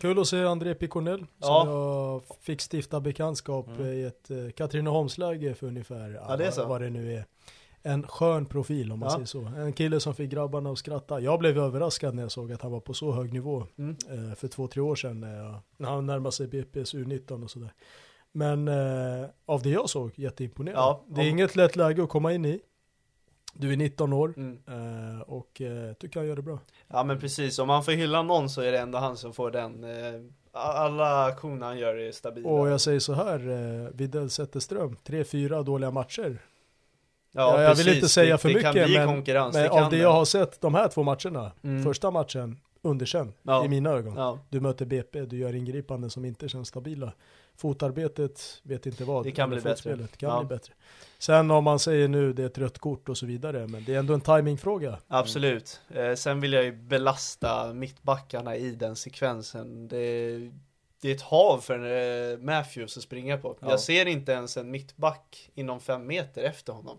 Kul att se André Piconell som Ja. jag fick stifta bekantskap Mm. i ett eh, Katrineholmsläge för ungefär, Ja, det vad det nu är. En skön profil om man Ja. säger så. En kille som fick grabbarna att skratta. Jag blev överraskad när jag såg att han var på så hög nivå Mm. eh, för två, tre år sedan när, jag, när han närmade sig BP's U19 och sådär. Men eh, av det jag såg, jätteimponerad. Ja, det är om- inget lätt läge att komma in i. Du är 19 år Mm. eh, och eh, tycker han gör det bra. Ja men precis, om man får hylla någon så är det ändå han som får den. Eh, alla aktioner han gör är stabila. Och jag säger så här, eh, Widell Zetterström, tre, fyra dåliga matcher. ja, jag vill precis. inte säga det, för det mycket, kan bli men-. Men det av det jag har sett de här två matcherna, Mm. första matchen, underkänd Ja. i mina ögon. Ja, Du möter BP, du gör ingripanden som inte känns stabila. Fotarbetet, vet inte vad. Det kan bli bättre. kan Ja. bli bättre. Sen om man säger nu det är ett rött kort och så vidare, men det är ändå en timingfråga. absolut. Eh, sen vill jag ju belasta mittbackarna i den sekvensen. Det, det är ett hav för eh, Matthews att springa på. Ja. Jag ser inte ens en mittback inom fem meter efter honom.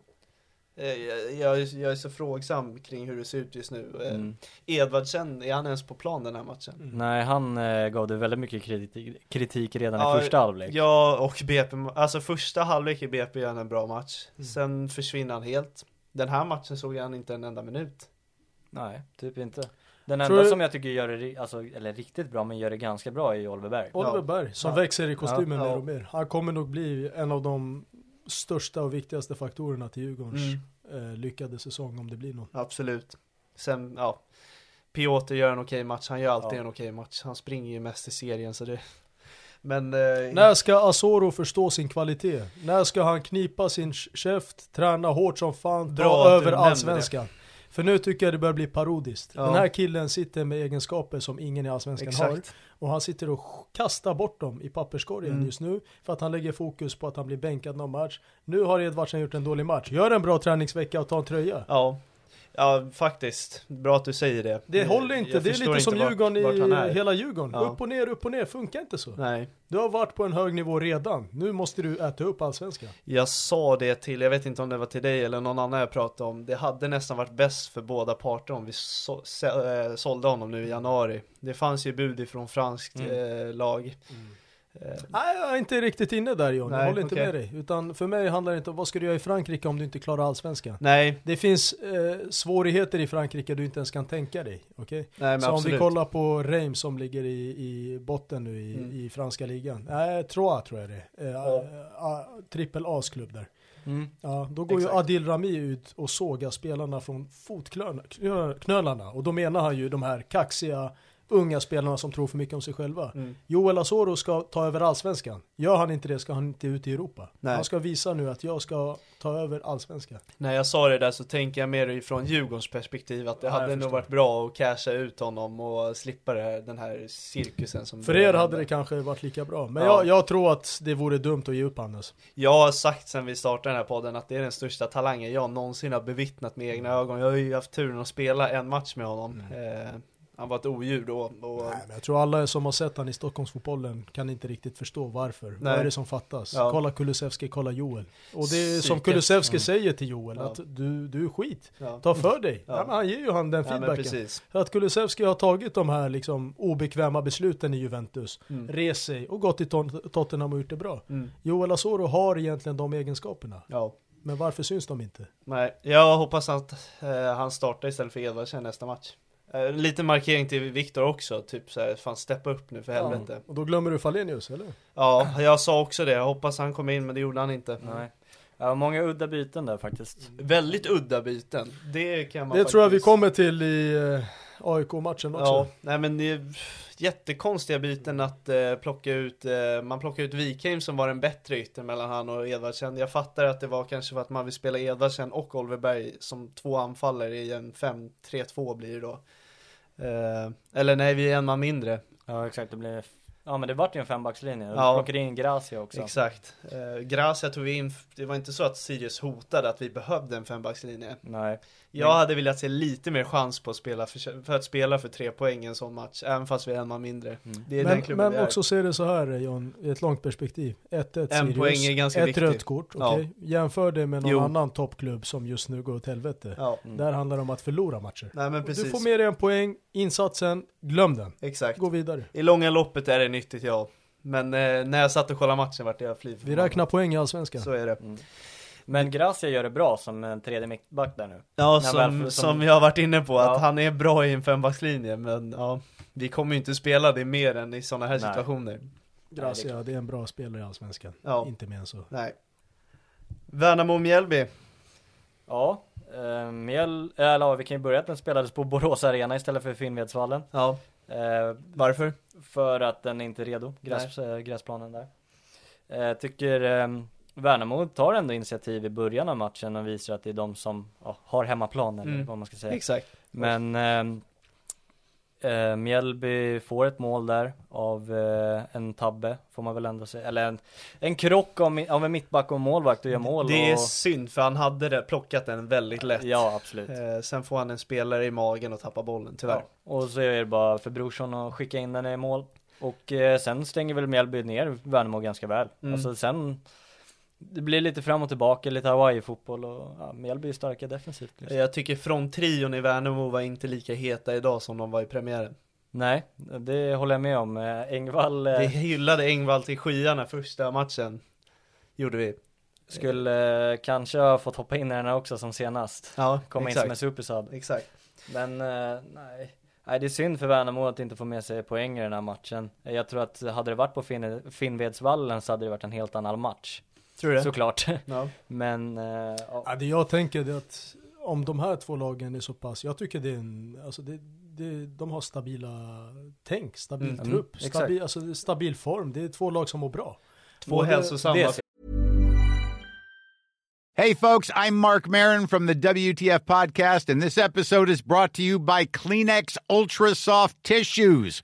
Eh, jag, jag, är- så frågsam kring hur det ser ut just nu. Eh, Mm. Edvardsen, är han ens på plan den här matchen? Nej, han eh, gav det väldigt mycket kritik, kritik redan Ja, i första halvlek. Ja, och BP, alltså första halvlek i BP gör han en bra match. Mm. Sen försvinner han helt. Den här matchen såg han inte en enda minut. Nej, typ inte. Den Tror enda du- som jag tycker gör det, alltså, eller riktigt bra, men gör det ganska bra är Oliver Berg. Oliver. Berg, som Ja. växer i kostymen Ja. mer och mer. Han kommer nog bli en av de största och viktigaste faktorerna till Djurgårdens Mm. eh, lyckade säsong om det blir någon. Absolut. Sen, ja. Piotr gör en okej match, han gör alltid Ja. en okej match. Han springer ju mest i serien så det... Men... Eh, När ska Asoro förstå sin kvalitet? När ska han knipa sin käft, träna hårt som fan, Bra du över allsvenskan? För nu tycker jag det börjar bli parodiskt. Ja. Den här killen sitter med egenskaper som ingen i allsvenskan har. Och han sitter och kastar bort dem i papperskorgen Mm. just nu. För att han lägger fokus på att han blir bänkad någon match. Nu har Edvardsen gjort en dålig match. Gör en bra träningsvecka och ta en tröja. Ja. Ja, faktiskt. Bra att du säger det. Det Eh, håller inte. jag Det är lite som vart- Djurgården vart i hela Djurgården. Ja. Upp och ner, upp och ner. Funkar inte så. Nej. Du har varit på en hög nivå redan. Nu måste du äta upp allsvenskan. Jag sa det till, jag vet inte om det var till dig eller någon annan jag pratade om. Det hade nästan varit bäst för båda parter om vi så, så, äh, sålde honom nu i januari. Det fanns ju bud ifrån franskt Mm. eh, lag. Eh, Nej, jag är inte riktigt inne där John. Jag Nej, håller inte okej. med dig. Utan för mig handlar det inte om vad ska du göra i Frankrike om du inte klarar allsvenskan. nej, Det finns eh, svårigheter i Frankrike du inte ens kan tänka dig. Okej? nej Så om absolut. vi kollar på Reims som ligger i, i botten nu i, Mm. i franska ligan. Nej, Troyes tror jag det är. Eh, Ja. a- Trippel A's klubb där. Mm. Ja, då går Exakt. ju Adil Rami ut och sågar spelarna från fotknölarna. Och då menar han ju de här kaxiga unga spelarna som tror för mycket om sig själva. Mm. Joel Asoro ska ta över allsvenskan. Gör han inte det ska han inte ut i Europa. Nej. Han ska visa nu att jag ska ta över allsvenskan. När jag sa det där så tänker jag mer ifrån Djurgårdens perspektiv att det Ja, hade nog varit bra att casha ut honom och slippa här, den här cirkusen som För er hade det kanske varit lika bra. Men Ja. jag, jag tror att det vore dumt att ge upp Anders. Jag har sagt sen vi startade den här podden att det är den största talangen jag någonsin har bevittnat med egna ögon. Jag har ju haft turen att spela en match med honom. Eh, han var ett odjur då. Och, Nej, men jag tror alla som har sett han i Stockholmsfotbollen kan inte riktigt förstå varför. Vad Nej. är det som fattas? Ja. Kolla Kulusevski, kolla Joel. Och det är som. Kulusevski Mm. säger till Joel, Ja. att du, du är skit. ja. Ta för dig. Han ger ju han den feedbacken. att Kulusevski har tagit de här liksom obekväma besluten i Juventus, Mm. rest sig och gått till Tot- Tottenham och gjort det bra. Mm. Joel Asoro har egentligen de egenskaperna. Men varför syns de inte? Nej, jag hoppas att eh, han startar istället för Edvardsen nästa match. Eh, lite markering till Viktor också, typ så här, fan steppa upp nu för helvete. Och då glömmer du Falenius, eller? Ja, jag sa också det, jag hoppas han kom in men det gjorde han inte. Nej. Ja, många udda byten där faktiskt. Väldigt udda byten, det kan man Det tror jag vi faktiskt- kommer till i eh, AIK-matchen också. Ja, nej men det är jättekonstiga byten att eh, plocka ut, eh, man plockar ut Wikheim som var den bättre yttern mellan han och Edvardsen. Jag fattar att det var kanske för att man vill spela Edvardsen och Oliver Berg som två anfallare i en 5-3-2 blir det då. Eh, eller nej, vi är en man mindre. Ja exakt, det blir Ja men det vart ju en fembackslinje, Ja. plockade in Gracia också. Exakt. Eh, Gracia tog vi in, det var inte så att Sirius hotade att vi behövde en fembackslinje. Nej. Jag hade velat se lite mer chans på att spela för, för att spela för tre poäng i en sån match, även fast vi är en man mindre. Det är den Men, klubben vi men är. också se det så här John, i ett långt perspektiv. 1-1 En Sirius, poäng är ganska ett viktig. rött kort, Ja. okej? Jämför det med någon Jo. annan toppklubb som just nu går åt helvete. Ja, Där handlar det om att förlora matcher. nej men precis. Du får med dig en poäng, insatsen, glöm den. Exakt. Gå vidare. I långa loppet är det nyttigt ja. Men eh, när jag satt och kollade matchen vart jag fly Vi räknar poäng i Allsvenskan. Så är det. Men Gracia gör det bra som en tredje mittback där nu. Ja, som, väl- som- som jag har varit inne på, Ja. att han är bra i en fembackslinje, men ja, vi kommer ju inte spela det mer än i sådana här Nej. situationer. Gracia, det är en bra spelare i Allsvenskan. Ja. Inte mer än så. Nej. Värnamo-Mjällby. Ja, eh, Mjäll, eller ja, vi kan ju börja att den spelades på Borås Arena istället för Finnvedsvallen. Ja, Eh, varför? för att den inte är redo, gräs, eh, gräsplanen där. Eh, tycker eh, Värnamo tar ändå initiativ i början av matchen och visar att det är de som ja, har hemmaplan eller Mm. vad man ska säga. Exakt. Men eh, eh, Mjällby får ett mål där av eh, en tabbe, får man väl ändå säga. Eller en, en krock av, av en mittback och en målvakt och gör mål. Det är och, synd, för han hade det, plockat den väldigt lätt. Ja, absolut. Eh, sen får han en spelare i magen och tappar bollen, tyvärr. Ja. Och så är det bara för Brorsson att skicka in den i mål. Och eh, sen stänger väl Mjällby ner Värnamo ganska väl. Mm. Alltså sen det blir lite fram och tillbaka, lite Hawaii-fotboll och ja, Mjällby är starka defensivt. Liksom. Jag tycker från trion i Värnamo var inte lika heta idag som de var i premiären. Nej, det håller jag med om. Eh, Engvall eh, Vi hyllade Engvall till skyarna första matchen. Gjorde vi. skulle eh, kanske ha fått hoppa in i den här också som senast. Ja, Komma in exakt. som en supersub. Exakt. Men eh, nej. nej, det är synd för Värnamo att inte få med sig poäng i den här matchen. Jag tror att hade det varit på Finn Finnvedsvallen så hade det varit en helt annan match. Tror du det? Såklart. Ja. Men, eh, ja. Det jag tänker är att om de här två lagen är så pass, jag tycker det är en, alltså det, det, de har stabila tänk, stabil Mm. trupp, Mm, stabil, alltså stabil form. Det är två lag som mår bra. Två Både- hälsosamma. det- Hey, folks, I'm Mark Marin from the WTF Podcast, and this episode is brought to you by Kleenex Ultra Soft Tissues,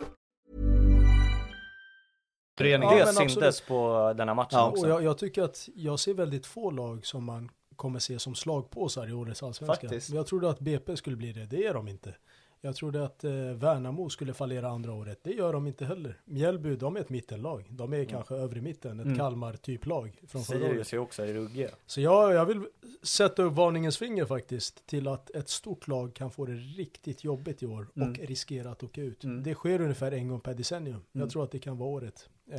Föreningen. det men syntes absolut. på den här matchen Ja, också. Och jag, jag tycker att jag ser väldigt få lag som man kommer se som slagpåsar i årets allsvenska. Faktiskt. Jag trodde att BP skulle bli det, det är de inte. Jag trodde att eh, Värnamo skulle fallera andra året, det gör de inte heller. Mjällby, de är ett mittenlag. De är kanske övre mitten, ett Mm. Kalmar-typ-lag från förra året. Sirius är också i ruggiga. Så jag, jag vill sätta upp varningens finger faktiskt till att ett stort lag kan få det riktigt jobbigt i år och Mm. riskera att åka ut. Mm. Det sker ungefär en gång per decennium. Mm. Jag tror att det kan vara året. Eh,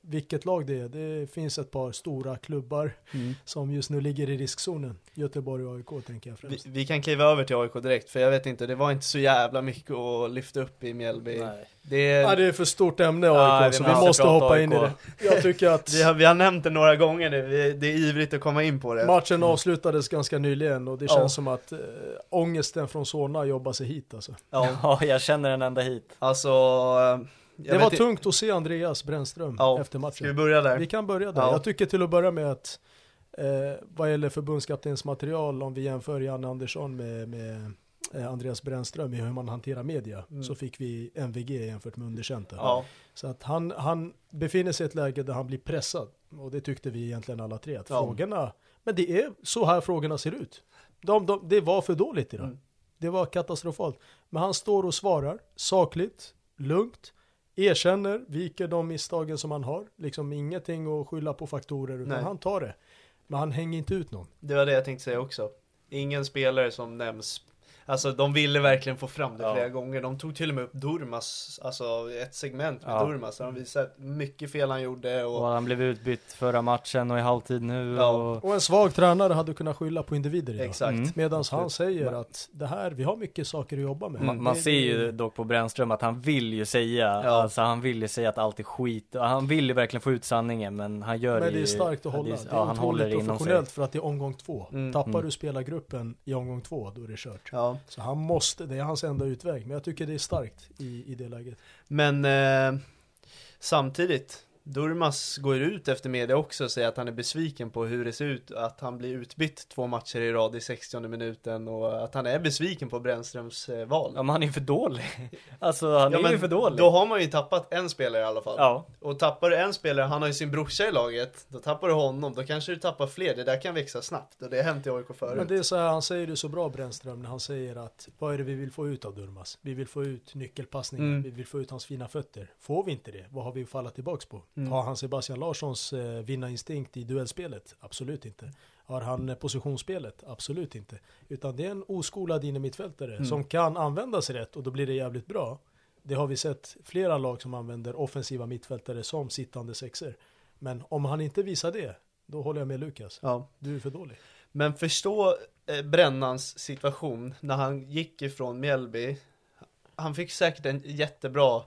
vilket lag det är, det finns ett par stora klubbar Mm. som just nu ligger i riskzonen. Göteborg och AIK tänker jag Vi, främst. vi kan kliva över till AIK direkt, för jag vet inte, det var inte så jävla mycket att lyfta upp i Mjällby. Nej. Det, Ja, det är för stort ämne AIK, Ja, vi så vi måste hoppa AIK. in i det. Jag tycker att vi, har, vi har nämnt det några gånger nu, vi, det är ivrigt att komma in på det. matchen avslutades ganska nyligen och det Ja. känns som att äh, ångesten från Solna jobbar sig hit alltså. Ja, Ja, jag känner den ända hit. alltså... jag Det var tungt att se Andreas Brännström Ja, efter matchen. Ska vi börja där? Vi kan börja där. Ja. Jag tycker till att börja med att eh, vad gäller förbundskaptenens material, om vi jämför Janne Andersson med, med eh, Andreas Brännström i hur man hanterar media, Mm. så fick vi MVG jämfört med underkänt. där. Ja, Så att han, han befinner sig i ett läge där han blir pressad. Och det tyckte vi egentligen alla tre. Att Ja. frågorna, men det är så här frågorna ser ut. De, de, det var för dåligt idag. Mm. Det var katastrofalt. Men han står och svarar sakligt, lugnt. Erkänner, viker de misstagen som han har. Liksom ingenting att skylla på faktorer, utan Nej. han tar det. Men han hänger inte ut någon. Det var det jag tänkte säga också. Ingen spelare som nämns. Alltså de ville verkligen få fram det Ja. flera gånger. De tog till och med upp Durmas, alltså ett segment med Ja. Durmas. Där de visade mycket fel han gjorde och Och han blev utbytt förra matchen och i halvtid nu Ja. och... Och en svag tränare hade kunnat skylla på individer idag. exakt. Mm. Medan han säger att det här, vi har mycket saker att jobba med. Man, man Det- ser ju dock på Brännström att han vill ju säga, Ja. alltså han vill ju säga att allt är skit. Han vill ju verkligen få ut sanningen men han gör Men det ju är starkt att hålla. det Det är- Ja, han håller otroligt det inom sig. professionellt för att det är omgång två. Mm. Tappar Mm. du spelargruppen i omgång två, då är det kört. Ja. Så han måste, det är hans enda utväg. Men jag tycker det är starkt i, i det läget. Men eh, samtidigt, Durmas går ut efter media också och säger att han är besviken på hur det ser ut, att han blir utbytt två matcher i rad i 60 minuten och att han är besviken på Brännströms eh, val. Ja men han är för dålig. Alltså han Ja, är men ju för dålig. Då har man ju tappat en spelare i alla fall. Ja. Och tappar du en spelare, han har ju sin brorsa i laget, då tappar du honom, då kanske du tappar fler, det där kan växa snabbt och det har hänt i AIK förut. Men det är så här, han säger det så bra Brännström när han säger att vad är det vi vill få ut av Durmas? Vi vill få ut nyckelpassningar, Mm. vi vill få ut hans fina fötter. Får vi inte det, vad har vi att falla tillbaks på? Mm. Har han Sebastian Larssons eh, vinnarinstinkt i duellspelet? Absolut inte. Har han eh, positionsspelet? Absolut inte. Utan det är en oskolad innermittfältare Mm. som kan användas rätt och då blir det jävligt bra. Det har vi sett flera lag som använder offensiva mittfältare som sittande sexer. Men om han inte visar det, då håller jag med Lukas. Ja. Du är för dålig. Men förstå eh, Brännans situation när han gick ifrån Mjällby. Han fick säkert en jättebra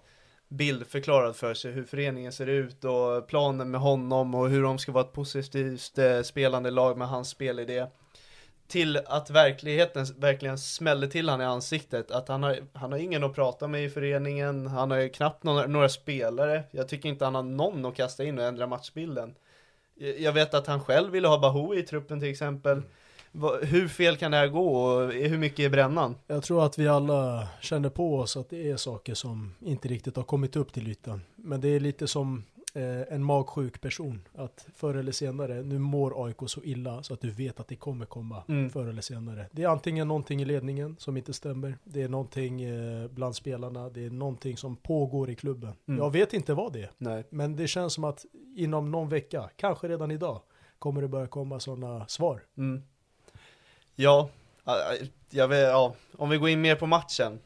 bild förklarad för sig hur föreningen ser ut och planen med honom och hur de ska vara ett positivt eh, spelande lag med hans spelidé. Till att verkligheten verkligen smäller till han i ansiktet. Att han har, han har ingen att prata med i föreningen. Han har ju knappt några, några spelare. Jag tycker inte han har någon att kasta in och ändra matchbilden. Jag vet att han själv ville ha Bahoui i truppen till exempel. Mm. Hur fel kan det här gå och hur mycket är brännan? Jag tror att vi alla känner på oss att det är saker som inte riktigt har kommit upp till ytan. Men det är lite som eh, en magsjuk person. Att förr eller senare, nu mår AIK så illa så att du vet att det kommer komma Mm. förr eller senare. Det är antingen någonting i ledningen som inte stämmer. Det är någonting eh, bland spelarna. Det är någonting som pågår i klubben. Mm. Jag vet inte vad det är. Nej. Men det känns som att inom någon vecka, kanske redan idag, kommer det börja komma sådana svar. Mm. Ja, vet, ja, om vi går in mer på matchen.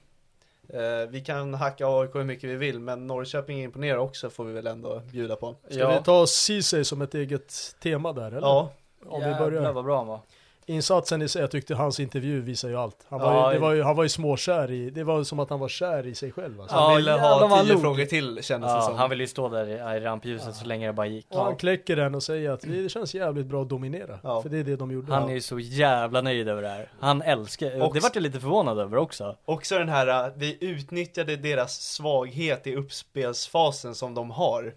Eh, vi kan hacka AIK hur mycket vi vill, men Norrköping imponerar också får vi väl ändå bjuda på. Ska Ja. vi ta Ceesay som ett eget tema där eller? Ja, Om vi Jävlar börjar. vad bra han var. Insatsen i sig, jag tyckte hans intervju visar ju allt. Han var, Ja, ju, det var ju, han var ju småkär i, det var som att han var kär i sig själv alltså. han Ja, ville jävlar ha han tio frågor till kändes det Ja, som. han ville ju stå där i, i rampljuset så länge det bara gick. Och han kläcker den och säger att det känns jävligt bra att dominera. Ja. För det är det de gjorde. Han är ju så jävla nöjd över det här. Han älskar, Och- det vart jag lite förvånad över också. Också den här, uh, vi utnyttjade deras svaghet i uppspelsfasen som de har.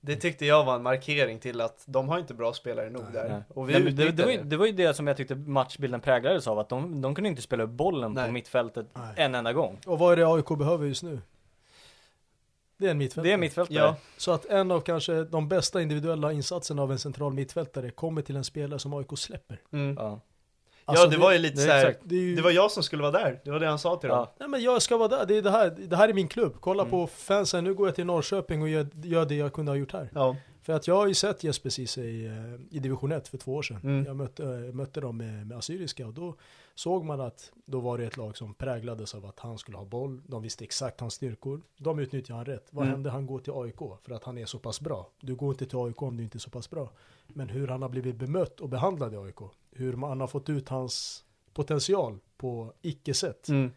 Det tyckte jag var en markering till att de har inte bra spelare nog där. Nej. Och vi Nej, det, det, var ju, det var ju det som jag tyckte matchbilden präglades av, att de, de kunde inte spela upp bollen Nej. på mittfältet Nej. en enda gång. Och vad är det AIK behöver just nu? Det är en mittfältare. Det är mittfältare. Ja, Så att en av kanske de bästa individuella insatserna av en central mittfältare kommer till en spelare som AIK släpper. mm. Ja. Alltså, ja det var ju lite det är så här, exakt. det ju, det var jag som skulle vara där, det var det han sa till dem. Ja. Nej men jag ska vara där, det, är det, här, det här är min klubb. Kolla Mm. på fansen, nu går jag till Norrköping och gör, gör det jag kunde ha gjort här. Ja. För att jag har ju sett Jesper Ceesay i, eh, i division 1 för två år sedan. Mm. Jag mötte, eh, mötte dem med, med Assyriska och då såg man att då var det ett lag som präglades av att han skulle ha boll. De visste exakt hans styrkor. De utnyttjade han rätt. Vad Mm. hände? Han går till AIK för att han är så pass bra. Du går inte till AIK om du inte är så pass bra. Men hur han har blivit bemött och behandlad i AIK. Hur man har fått ut hans potential på icke-sätt. Mm.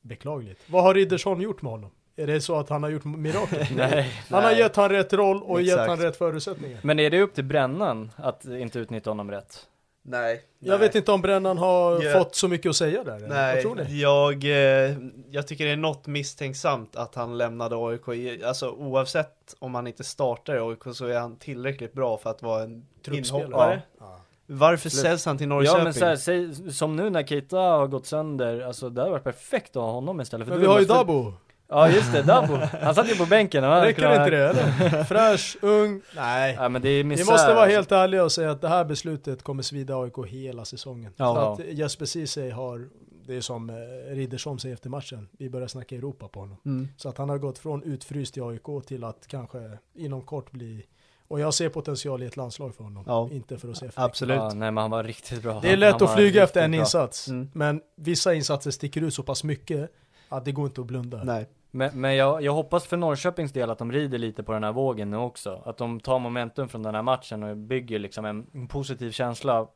Beklagligt. Vad har Riddersholm gjort med honom? Är det så att han har gjort mirakel? Nej. Han har Nej. gett han rätt roll och gett Exakt. han rätt förutsättningar. Men är det upp till Brännan att inte utnyttja honom rätt? Nej. Jag nej. vet inte om Brännan har Ja. fått så mycket att säga där. Nej, Vad tror ni? jag, eh, jag tycker det är något misstänksamt att han lämnade AIK. Alltså oavsett om han inte startar i AIK så är han tillräckligt bra för att vara en inhoppare. Ja. Varför Slut. säljs han till Norrköping? Ja men så här, säg, som nu när Keita har gått sönder, alltså det hade varit perfekt att ha honom istället för Men vi har ju Dabo. Ja just det, Dabo. Han satt ju på bänken. Han Räcker kunnat- inte det eller? Fräsch, ung. Nej. Ja men det är Vi misär. måste vara helt ärliga och säga att det här beslutet kommer svida AIK hela säsongen. Ja. För att Jesper Ceesay har det är som eh, Riddersholm säger efter matchen, vi börjar snacka Europa på honom. Mm. Så att han har gått från utfryst i AIK till att kanske inom kort bli, och jag ser potential i ett landslag för honom, Ja. inte för att se effekt. Absolut. Ja, nej men han var riktigt bra. Det är lätt han att flyga efter en bra. insats, Mm. men vissa insatser sticker ut så pass mycket att det går inte att blunda. Nej. Men, men jag, jag hoppas för Norrköpings del att de rider lite på den här vågen nu också. Att de tar momentum från den här matchen och bygger liksom en, en positiv känsla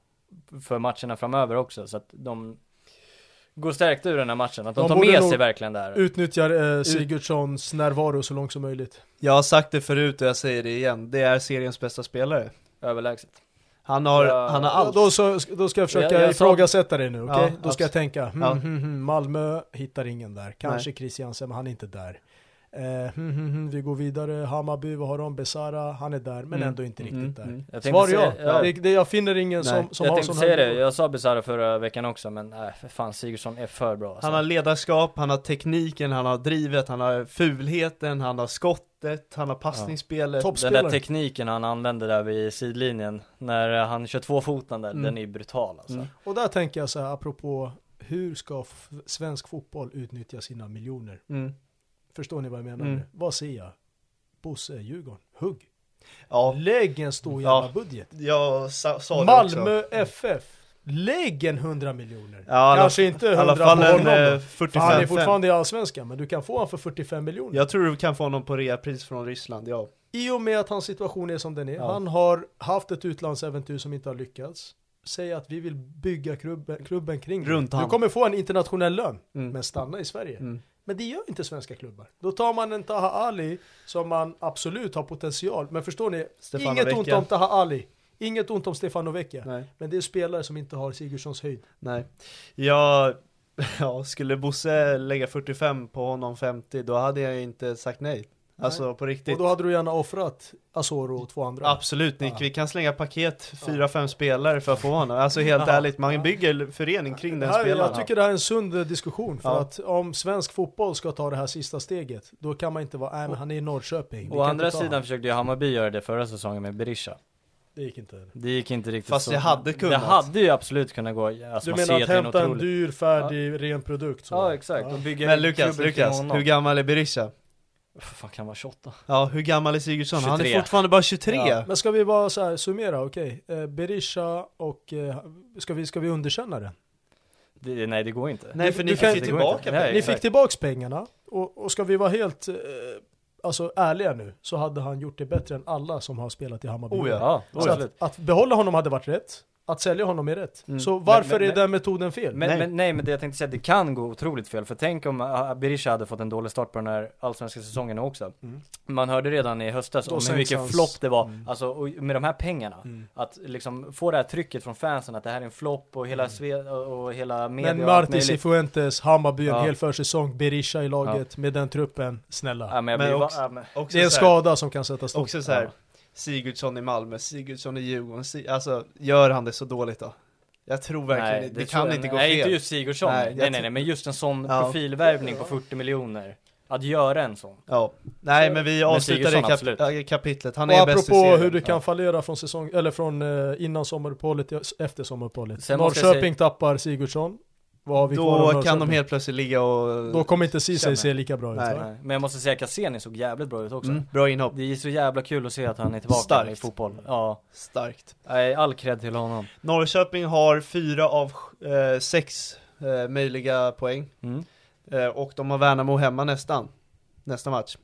för matcherna framöver också. Så att de går stärkta ur den här matchen. Att de, De tar med sig verkligen det här. Utnyttjar eh, Sigurdssons närvaro så långt som möjligt. Jag har sagt det förut och jag säger det igen. Det är seriens bästa spelare. Överlägset. Han har, Ja, han har Ja, allt. då, så, då ska jag försöka Jag- jag sa- ifrågasätta dig nu, okej? Ja, då ska jag tänka, hmm, Ja. hmm, hmm, Malmö hittar ingen där. Kanske Christiansen, men han är inte där. Eh, hmm, hmm, hmm, vi går vidare, Hammarby, vad har de? Besara, han är där, men Mm. ändå inte riktigt Mm, där. mm. Jag Svar säga- ja. Det, det, jag finner ingen Nej. som, som jag har sån säga här det, jag sa Besara förra veckan också men nej för fan Sigurdsson är för bra alltså. Han har ledarskap, han har tekniken, han har drivet, han har fulheten, han har skottet, han har passningsspelet. Topp- Den där tekniken han använder där vid sidlinjen När han kör två foten där, Mm. den är brutal alltså Mm. Och där tänker jag så här, apropå hur ska svensk fotboll utnyttja sina miljoner? Mm. Förstår ni vad jag menar? Mm. Vad ser jag? Bosse, Djurgården, hugg. Ja, Lägg en stor Ja. jävla budget. jag sa, sa Malmö. FF, lägg en 100 miljoner. Ja, alla- Kanske inte I 100 alla fall på en honom då. 45 Han är fortfarande i Allsvenskan, men du kan få honom för 45 miljoner. Jag tror du kan få honom på reapris från Ryssland, ja. I och med att hans situation är som den är, Ja. han har haft ett utlandsäventyr som inte har lyckats. Säg att vi vill bygga klubben, klubben kring. Runt Du kommer få en internationell lön, Mm. men stanna i Sverige. Mm. Men det gör inte svenska klubbar. Då tar man en Taha Ali som man absolut har potential. Men förstår ni? Stefano inget ont Vecchia. om Taha Ali. Inget ont om Stefano Vecchia. Nej, Men det är spelare som inte har Sigurdssons höjd. nej. Jag, ja, skulle Bosse lägga 45 på honom 50, då hade jag inte sagt nej. Alltså på riktigt. Och då hade du gärna offrat Asoro och två andra. Absolut Nick, Ja. vi kan slänga paket, fyra, fem spelare för att få honom. Alltså helt Ja. ärligt, man bygger förening kring den här, spelaren. jag tycker det här är en sund eh, diskussion. För Ja. att om svensk fotboll ska ta det här sista steget, då kan man inte vara, nej men han är i Norrköping. Å andra sidan han. försökte ju Hammarby göra det förra säsongen med Berisha Det gick inte. Det gick inte riktigt Fast så det hade kunnat. Det hade ju absolut kunnat gå, alltså Du menar att en hämta en dyr, färdig, ren produkt? så. Ja exakt, bygga Men Lukas, Lukas, hur gammal är Berisha? Fan kan vara 28 Ja, hur gammal är Sigurdsson? Han är 23. fortfarande bara 23. Ja, men ska vi bara så här summera, okej. Eh, Berisha och, eh, ska, vi, ska vi underkänna det? det, Nej det går inte Nej, för ni fick tillbaka inte. pengar. Nej, Ni fick tillbaks pengarna, och, och ska vi vara helt eh, alltså, ärliga nu, så hade han gjort det bättre än alla som har spelat i Hammarby. Oh ja. Ja, Så att, att behålla honom hade varit rätt, att sälja honom är rätt. Mm. Så varför Men- men- är den metoden fel? Men Nej. Men, nej men det jag tänkte säga, det kan gå otroligt fel. För tänk om uh, Berisha hade fått en dålig start på den här allsvenska säsongen också. Mm. Man hörde redan i höstas om hur sänks mycket hans- flopp det var. Mm. Alltså och med de här pengarna. Mm. Att liksom få det här trycket från fansen att det här är en flopp och hela sve och hela media Men och allt Marti möjligt. Cifuentes, Hammarby, en Ja. hel försäsong, Berisha i laget, med den truppen, snälla. Ja, men jag Men blir, också- ja, men, Också det är en skada som kan sätta stopp. Också så här, Ja. Sigurdsson i Malmö, Sigurdsson i Djurgården, alltså gör han det så dåligt då? Jag tror verkligen det, det tror kan jag- inte gå Nej fel. inte just Sigurdsson, Nej, nej jag nej, nej, men just en sån Ja. profilvärvning på 40 miljoner. Att göra en sån. Ja, nej men vi avslutar det kap kapitlet, han och är bäst i apropå hur det kan Ja. fallera från säsong, eller från eh, innan sommaruppehållet efter sommaruppehållet. Jag Norrköping tappar Sigurdsson. Då kan de helt plötsligt ligga och... Då kommer inte Ceesay se lika bra ut Nej. Nej. Men jag måste säga att Cassini såg jävligt bra ut också. mm, bra inhopp, Det är så jävla kul att se att han är tillbaka Starkt. i fotboll. Ja, starkt. Nej, all cred till honom. Norrköping har fyra av eh, sex eh, möjliga poäng. Mm. Eh, och de har Värnamo hemma nästan. Nästa match.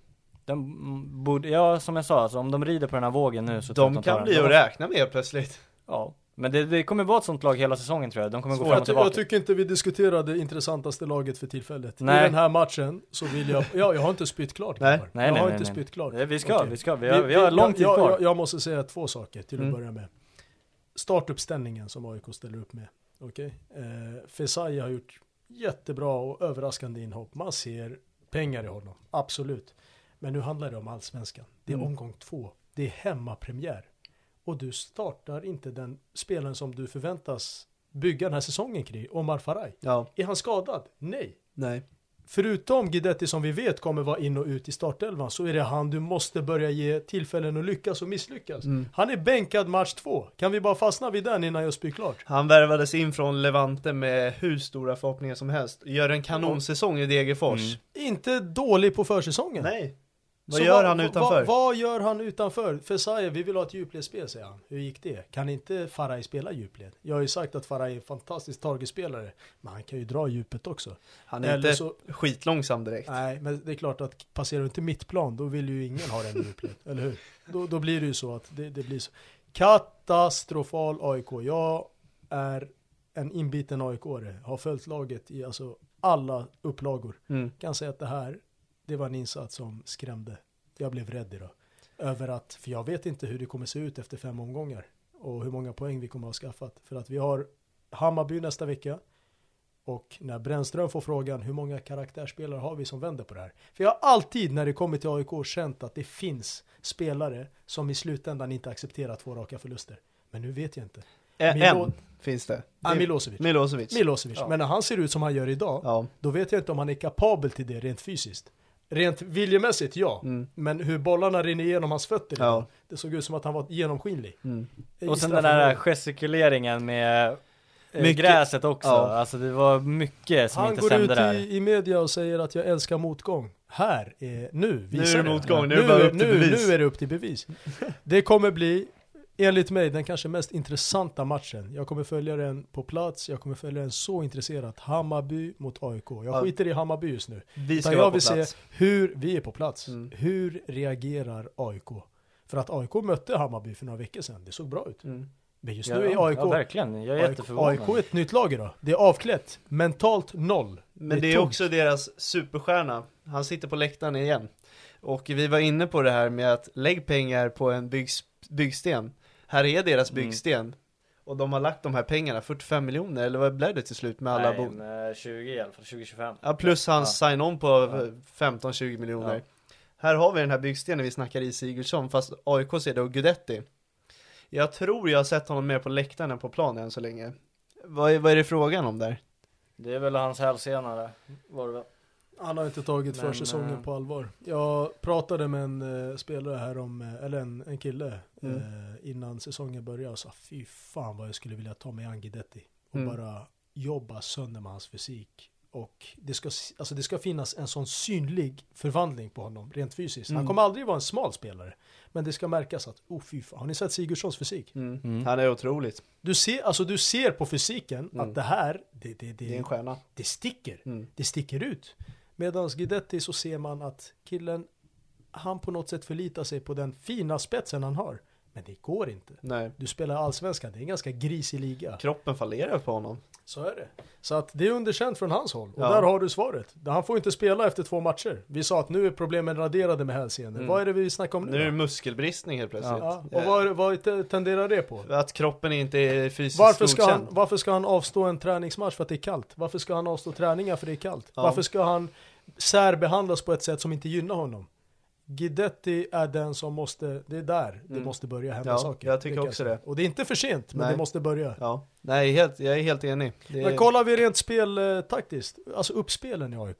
De borde, ja som jag sa, alltså, om de rider på den här vågen nu så De kan bli att räkna med plötsligt. Ja, men det, det kommer vara ett sånt lag hela säsongen tror jag. De kommer gå Och fram jag, och tillbaka. jag tycker inte vi diskuterar det intressantaste laget för tillfället. I Nej. den här matchen så vill jag, ja jag har inte spytt klart Nej. grabbar. Nej, Jag nej, har nej, inte nej. spytt klart. Vi ska, Okej. vi ska. Vi har, vi har lång tid jag, kvar. Jag, jag måste säga två saker till att Mm. börja med. Startuppställningen som AIK ställer upp med. Okej? Eh, Fesai har gjort jättebra och överraskande inhopp. Man ser pengar i honom, absolut. Men nu handlar det om allsvenskan. Det är Mm. omgång två. Det är hemmapremiär. Och du startar inte den spelaren som du förväntas bygga den här säsongen kring, Omar Faraj. Ja, Är han skadad? Nej. nej. förutom Guidetti som vi vet kommer vara in och ut i startelvan så är det han du måste börja ge tillfällen att lyckas och misslyckas. Mm. Han är bänkad match två. Kan vi bara fastna vid den innan jag spyr klart? Han värvades in från Levante med hur stora förhoppningar som helst. Gör en kanonsäsong i Degerfors. Mm. Inte dålig på försäsongen. Nej. Vad Så gör han utanför? Vad, vad gör han utanför? Fesaye, vi vill ha ett djupledsspel säger han. Hur gick det? Kan inte Faraj spela djupled? Jag har ju sagt att Faraj är en fantastisk targetspelare. Men han kan ju dra djupet också. Han är Eller inte så- skitlångsam direkt. Nej, men det är klart att passerar du inte mittplan, då vill ju ingen ha den djupled. eller hur? Då, då blir det ju så att det, det blir så. Katastrofal AIK. Jag är en inbiten AIK-are. Har följt laget i alltså alla upplagor. Mm. Kan säga att det här, det var en insats som skrämde. Jag blev rädd idag. Över att, för jag vet inte hur det kommer se ut efter fem omgångar. Och hur många poäng vi kommer att ha skaffat. För att vi har Hammarby nästa vecka. Och när Brännström får frågan hur många karaktärsspelare har vi som vänder på det här? För jag har alltid när det kommer till AIK känt att det finns spelare som i slutändan inte accepterar två raka förluster. Men nu vet jag inte. Milo- en finns det. Ah, Milosevic. Milosevic. Milosevic. Ja. Men när han ser ut som han gör idag, Ja. då vet jag inte om han är kapabel till det rent fysiskt. Rent viljemässigt, ja. Mm. Men hur bollarna rinner igenom hans fötter Ja. det såg ut som att han var genomskinlig. Mm. Och sen den där gestikuleringen med eh, Mycket- gräset också. Ja. Alltså det var mycket som Han inte går stämde ut där. i, i media och säger att jag älskar motgång. Här, är, nu visar är det motgång, nu nu, är det till nu, nu är det upp till bevis. Det kommer bli, enligt mig, den kanske mest intressanta matchen. Jag kommer följa den på plats, jag kommer följa den så intresserat. Hammarby mot AIK. Jag Ja. skiter i Hammarby just nu. Vi ska jag vill se hur, vi är på plats, Mm. hur reagerar AIK? För att AIK mötte Hammarby för några veckor sedan, det såg bra ut. Mm. Men just Ja, nu är AIK, ja, verkligen. Jag är AIK. AIK är ett nytt lag idag. Det är avklätt, mentalt noll. Men det är tomt. också deras superstjärna. Han sitter på läktaren igen. Och vi var inne på det här med att lägg pengar på en byggs, byggsten. Här är deras Mm. byggsten. Och de har lagt de här pengarna, 45 miljoner, eller vad blev det till slut med alla bo- med 20 i alla fall, 2025. Ja, plus hans sign-on på Ja. 15-20 miljoner. Ja. Här har vi den här byggstenen vi snackar i Sigurdsson, fast AIK ser det och Gudetti. Jag tror jag har sett honom mer på läktaren än på planen än så länge. Vad är, vad är det frågan om där? Det är väl hans hälsena där, var det väl? Han har inte tagit Men, försäsongen eh, på allvar. Jag pratade med en eh, spelare här om, eh, eller en, en kille Mm. eh, innan säsongen började och sa fy fan vad jag skulle vilja ta med Angidetti och Mm. bara jobba sönder med hans fysik. Och det ska, alltså det ska finnas en sån synlig förvandling på honom rent fysiskt. Han Mm. kommer aldrig vara en smal spelare. Men det ska märkas att, oh fy fan, har ni sett Sigurdssons fysik? Mm. Han är otroligt. Du ser, alltså du ser på fysiken Mm. att det här, det, det, det, Det är en stjärna. det sticker. Mm. Det sticker ut. Medan Guidetti så ser man att killen, han på något sätt förlitar sig på den fina spetsen han har. Men det går inte. Nej. Du spelar allsvenskan, det är en ganska grisig liga. Kroppen fallerar på honom. Så är det. Så att det är underkänt från hans håll. Och Ja. där har du svaret. Han får inte spela efter två matcher. Vi sa att nu är problemen raderade med hälsenor. Mm. Vad är det vi snackar om nu? Nu är det muskelbristning helt plötsligt. ja. Och vad, vad te- tenderar det på? Att kroppen inte är fysiskt Varför ska, han, varför ska han avstå en träningsmatch för att det är kallt? Varför ska han avstå träningar för det är kallt? Ja. Varför ska han särbehandlas på ett sätt som inte gynnar honom? Guidetti är den som måste, det är där det Mm. måste börja hända Ja, saker. jag tycker också det. Och det är inte för sent, men Nej. det måste börja. Ja. Nej, helt, jag är helt enig. Det. Men kollar vi rent speltaktiskt, alltså uppspelen i AIK.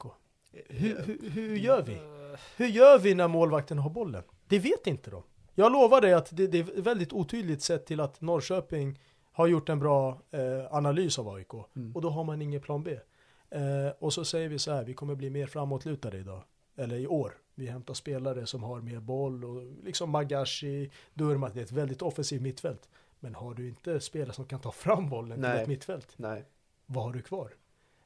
Hur, hur, hur gör vi? Hur gör vi när målvakten har bollen? Det vet inte de. Jag lovar dig att det, det är väldigt otydligt sett till att Norrköping har gjort en bra eh, analys av AIK. Mm. Och då har man ingen plan B. Eh, och så säger vi så här, vi kommer bli mer framåtlutade idag. Eller i år. Vi hämtar spelare som har mer boll och liksom Magashi, Durmat, det är ett väldigt offensivt mittfält. Men har du inte spelare som kan ta fram bollen Nej. till ett mittfält, Nej. vad har du kvar?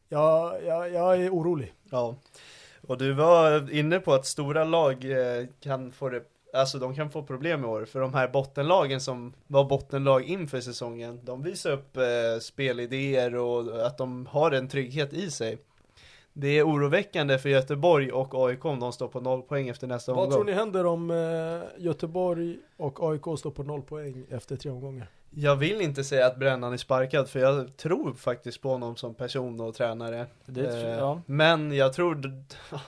Jag, jag, jag är orolig. Ja. Och du var inne på att stora lag eh, kan få det, alltså de kan få problem i år. För de här bottenlagen som var bottenlag inför säsongen, de visar upp eh, spelidéer och att de har en trygghet i sig. Det är oroväckande för Göteborg och AIK om de står på noll poäng efter nästa Vad omgång. tror ni händer om eh, Göteborg och AIK står på noll poäng efter tre omgångar? Jag vill inte säga att Brännan är sparkad för jag tror faktiskt på honom som person och tränare. Det tror- Eh, ja. Men jag tror,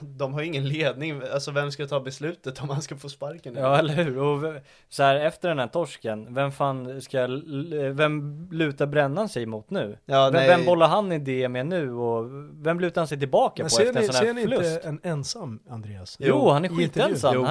de har ingen ledning, alltså vem ska ta beslutet om han ska få sparken? Ja eller hur, och så här efter den här torsken, vem fan ska, vem lutar brännan sig mot nu? Ja, vem, nej. vem bollar han idé med nu och vem lutar han sig tillbaka Men på ser efter en ni, sån ser här ni förlust? inte en ensam Andreas? Jo, han är skitensam, Jo.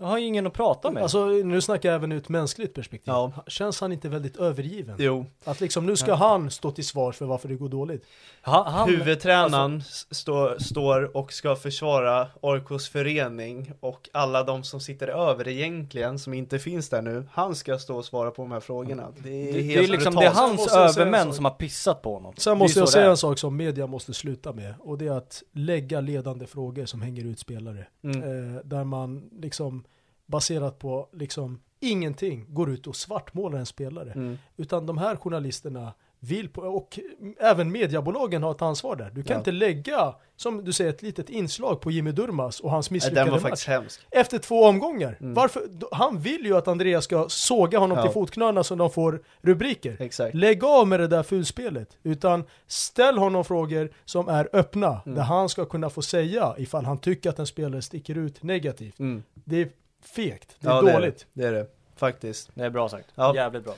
Han har ju ingen att prata med. Alltså nu snackar jag även ett mänskligt perspektiv. Ja. Känns han inte väldigt övergiven? Jo, Att liksom nu ska han stå till svars för varför det går dåligt. han, han, huvudtränaren s- står, står och ska försvara AIKs förening och alla de som sitter över egentligen, som inte finns där nu, han ska stå och svara på de här frågorna. Det är det, helt det är liksom, det är hans jag övermän som har pissat på honom. Sen måste jag säga en sak som media måste sluta med och det är att lägga ledande frågor som hänger ut spelare. Mm. Eh, där man liksom baserat på liksom ingenting går ut och svartmålar en spelare. Mm. Utan de här journalisterna vill på, och även mediebolagen har ett ansvar där. Du kan Ja. inte lägga, som du säger, ett litet inslag på Jimmy Durmaz och hans misslyckade var match. hemsk. Efter två omgångar. Mm. Varför? Han vill ju att Andreas ska såga honom Ja. till fotknölarna så de får rubriker. Exakt. Lägg av med det där fulspelet. Utan ställ honom frågor som är öppna. Mm. Där han ska kunna få säga ifall han tycker att en spelare sticker ut negativt. Mm. Det fegt. Det är Ja, dåligt. Det är det, det är det. Faktiskt. Det är bra sagt, Ja. jävligt bra.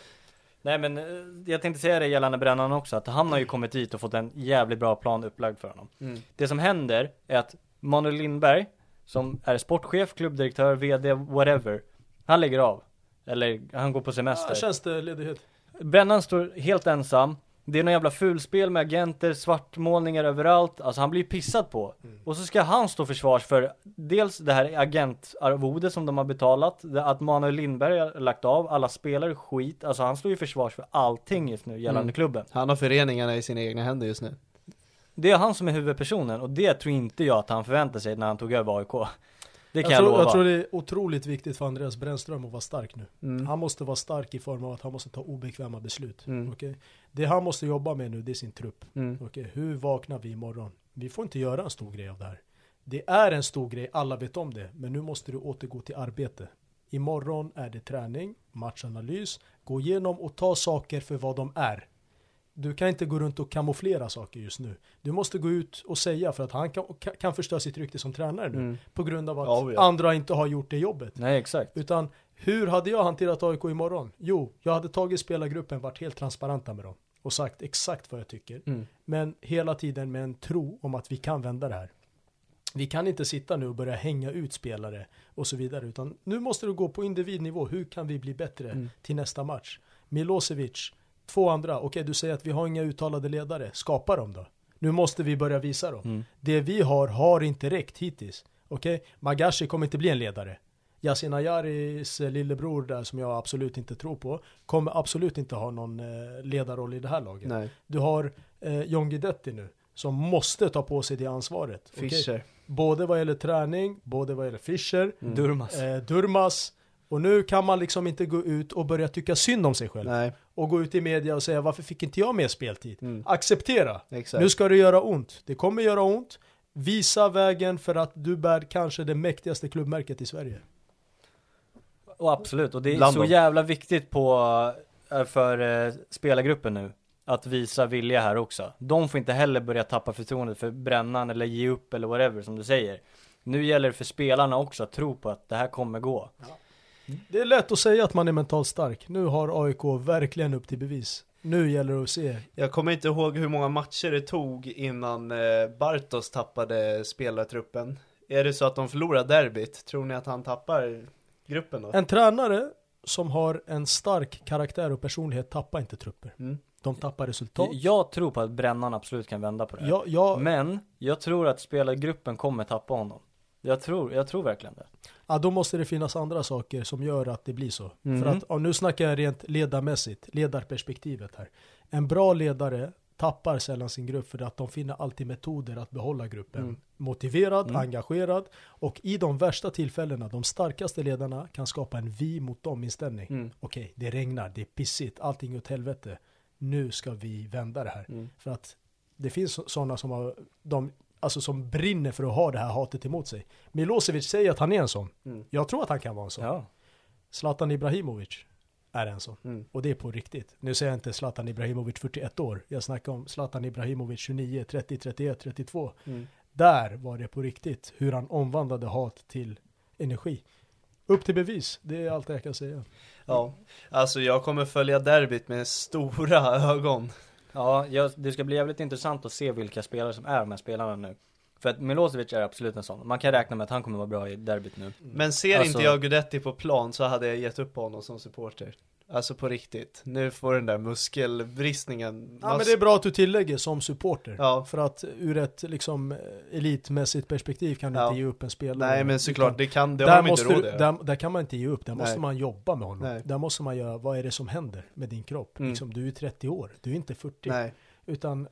Nej men eh, jag tänkte säga det gällande Brännan också, att han har ju kommit dit och fått en jävligt bra plan upplagd för honom. Mm. Det som händer är att Manuel Lindberg, som är sportchef, klubbdirektör, VD, whatever, han lägger av. Eller han går på semester. Ja, känns det ledighet? Brännan står helt ensam. Det är någon jävla fulspel med agenter, svartmålningar överallt. Alltså han blir pissad på. Och så ska han stå försvars för dels det här agentarvode som de har betalat. Att Manuel Lindberg har lagt av, alla spelare skit. Alltså han står ju försvars för allting just nu gällande Mm. klubben. Han har föreningarna i sina egna händer just nu. Det är han som är huvudpersonen och det tror inte jag att han förväntar sig när han tog över AIK. Det kan Jag jag, tror, lova. jag tror det är otroligt viktigt för Andreas Brännström att vara stark nu. Mm. Han måste vara stark i form av att han måste ta obekväma beslut. Mm. Okej? Det han måste jobba med nu, det är sin trupp. Mm. Okej, hur vaknar vi imorgon? Vi får inte göra en stor grej av det här. Det är en stor grej, alla vet om det. Men nu måste du återgå till arbete. Imorgon är det träning, matchanalys, gå igenom och ta saker för vad de är. Du kan inte gå runt och kamouflera saker just nu. Du måste gå ut och säga för att han kan, kan förstöra sitt rykte som tränare nu. Mm. På grund av att Ja, ja. andra inte har gjort det jobbet. Nej exakt. Utan hur hade jag hanterat AIK imorgon? Jo, jag hade tagit spelargruppen, varit helt transparenta med dem och sagt exakt vad jag tycker. Mm. Men hela tiden med en tro om att vi kan vända det här. Vi kan inte sitta nu och börja hänga ut spelare och så vidare, utan nu måste du gå på individnivå. Hur kan vi bli bättre Mm. till nästa match? Milosevic, två andra. Okej, du säger att vi har inga uttalade ledare. Skapa dem då. Nu måste vi börja visa dem. Mm. Det vi har har inte räckt hittills. Okej, Magashi kommer inte bli en ledare. Yasin Ayaris lillebror där som jag absolut inte tror på kommer absolut inte ha någon eh, ledarroll i det här laget. Nej, Du har eh, John Guidetti nu som måste ta på sig det ansvaret. Fischer. Både vad gäller träning, både vad gäller Fischer, Mm. Durmas. eh, Durmas och nu kan man liksom inte gå ut och börja tycka synd om sig själv Nej, och gå ut i media och säga varför fick inte jag mer speltid? Mm. Acceptera. exakt. Nu ska det göra ont. Det kommer göra ont. Visa vägen för att du bär kanske det mäktigaste klubbmärket i Sverige. Och absolut, och det är Bland så jävla viktigt på, eh, för eh, spelargruppen nu att visa vilja här också. De får inte heller börja tappa förtroendet för brännan eller ge upp eller whatever som du säger. Nu gäller det för spelarna också att tro på att det här kommer gå. Det är lätt att säga att man är mentalt stark. Nu har AIK verkligen upp till bevis. Nu gäller det att se. Jag kommer inte ihåg hur många matcher det tog innan eh, Bartos tappade spelartruppen. Är det så att de förlorar derbyt, tror ni att han tappar gruppen då? En tränare som har en stark karaktär och personlighet tappar inte trupper. Mm. De tappar resultat. Jag tror på att brännan absolut kan vända på det här. Ja, ja, Men jag tror att spelargruppen kommer tappa honom. Jag tror, jag tror verkligen det. ja, då måste det finnas andra saker som gör att det blir så. Mhm. För att, och nu snackar jag rent ledarmässigt, ledarperspektivet här. En bra ledare tappar sällan sin grupp för att de finner alltid metoder att behålla gruppen. Mm. Motiverad, Mm. engagerad och i de värsta tillfällena, de starkaste ledarna kan skapa en vi mot dem inställning. Mm. Okej, det regnar, det är pissigt, allting åt helvete. Nu ska vi vända det här. Mm. För att det finns sådana som har, de, alltså som brinner för att ha det här hatet emot sig. Milosevic säger att han är en sån. Mm. Jag tror att han kan vara en sån. Ja. Zlatan Ibrahimovic är en sån. Mm. Och det är på riktigt. Nu säger jag inte Zlatan Ibrahimovic 41 år. Jag snackar om Zlatan Ibrahimovic 29, 30, 31, 32. Mm. Där var det på riktigt hur han omvandlade hat till energi. Upp till bevis, det är allt jag kan säga. Ja, alltså jag kommer följa derbyt med stora ögon. Ja, jag, det ska bli jävligt intressant att se vilka spelare som är de här spelarna nu. För att Milosevic är absolut en sån. Man kan räkna med att han kommer vara bra i derbyt nu. Men ser Alltså- inte jag Guidetti på plan så hade jag gett upp på honom som supporter. Alltså på riktigt. Nu får den där muskelbristningen. Ja men det är bra att du tillägger som supporter. Ja. För att ur ett liksom elitmässigt perspektiv kan du Ja. inte ge upp en spelare. Nej men såklart, Utan det kan, det där, har de inte måste råd du, där, där kan man inte ge upp, där måste Nej. man jobba med honom. Nej. Där måste man göra, vad är det som händer med din kropp? Mm. Liksom, du är 30 år, du är inte 40. Nej, Utan,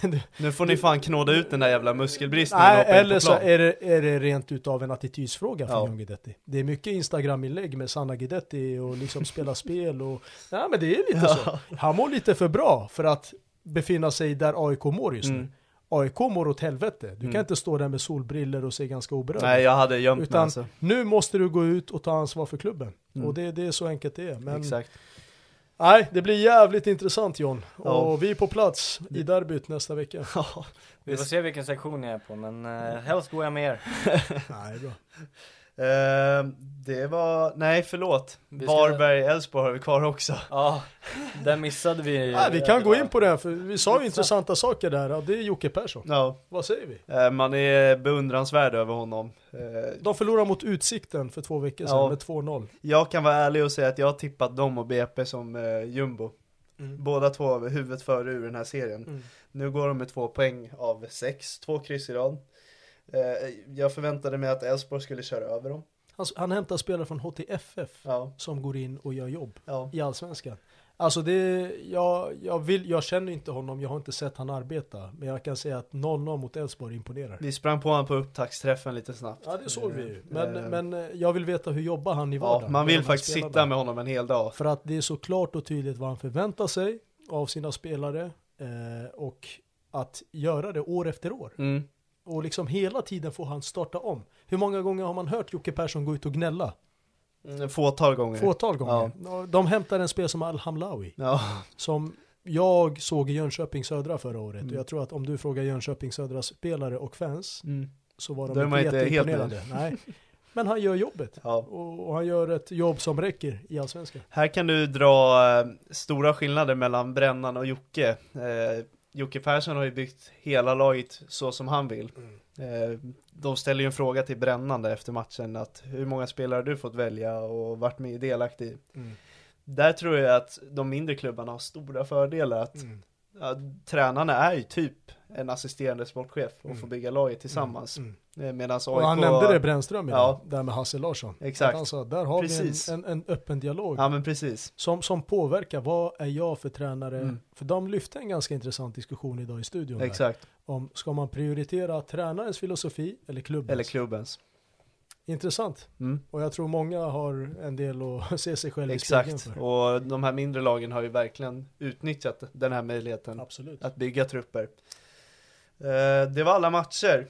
nu får ni fan knåda ut den där jävla muskelbristningen Nej, eller så är det, är det rent utav en attitydsfråga för Ja. John Guidetti. Det är mycket Instagram-inlägg med Sanna Guidetti och liksom spela spel och... Ja men det är lite så. Han mår lite för bra för att befinna sig där AIK mår just nu. Mm. AIK mår åt helvete. Du Mm. kan inte stå där med solbriller och se ganska oberörd Nej jag hade gömt mig Utan alltså. nu måste du gå ut och ta ansvar för klubben. Mm. Och det, det är så enkelt det är. Men Exakt. Nej, det blir jävligt intressant John. Ja. Och vi är på plats i derbyt nästa vecka. Ja, Vi får se vilken sektion jag är på, men uh, helst går jag med er. nej, bra. Eh, det var, nej förlåt. Vi ska- Varberg-Elfsborg har vi kvar också. Ja, där missade vi. Nej, vi kan gå in på det, för vi sa ju intressanta saker där. Och det är Jocke Persson. Ja, Vad säger vi? eh, man är beundransvärd över honom. Eh, De förlorar mot Utsikten för två veckor sedan Ja. med 2-0. jag kan vara ärlig och säga att jag har tippat dem och BP som eh, jumbo. Mm. Båda två har huvudet före ur den här serien. Mm. Nu går de med två poäng av sex, två kryss i rad. Eh, jag förväntade mig att Elfsborg skulle köra över dem. Han, han hämtar spelare från HTFF Ja, som går in och gör jobb ja. i Allsvenskan. Alltså det, jag, jag, vill, jag känner inte honom, jag har inte sett han arbeta. Men jag kan säga att 0-0 mot Elfsborg imponerar. Vi sprang på honom på upptaktsträffen lite snabbt. Ja det såg vi ju. Men, Eh, men eh, jag vill veta hur jobbar han i Ja, vardagen? man med vill faktiskt spelarna? sitta med honom en hel dag. För att det är så klart och tydligt vad han förväntar sig av sina spelare. Eh, och att göra det år efter år. Mm. Och liksom hela tiden får han starta om. Hur många gånger har man hört Jocke Persson gå ut och gnälla? Mm, Fåtal gånger. Fåtal gånger. De hämtar en spel som Al Hamlawi. Ja, Som jag såg i Jönköping Södra förra året. Mm. Och jag tror att om du frågar Jönköping Södra spelare och fans mm. så var de man inte inte helt. Nej. Men han gör jobbet. ja. Och, han gör ett jobb som räcker i Allsvenskan. Här kan du dra eh, stora skillnader mellan Brännan och Jocke. Jocke Persson har ju byggt hela laget så som han vill. Eh, de ställer ju en fråga till Brännan där efter matchen att hur många spelare har du fått välja och varit med delaktig i? Mm. Där tror jag att de mindre klubbarna har stora fördelar att Mm. Ja, tränarna är ju typ en assisterande sportchef och Mm. får bygga laget tillsammans. Mm. Eh, Medan AIK... Och han nämnde det Brännström idag, Ja. där med Hasse Larsson. Exakt. Sa, där har Precis. vi en, en, en öppen dialog. Ja men precis. Som, som påverkar, vad är jag för tränare? Mm. För de lyfte en ganska intressant diskussion idag i studion. där. Exakt. Om, ska man prioritera tränarens filosofi eller klubbens? Eller klubbens. Intressant. Mm. Och jag tror många har en del att se sig själv i spegeln Exakt, och de här mindre lagen har ju verkligen utnyttjat den här möjligheten Absolut. att bygga trupper. Eh, det var alla matcher.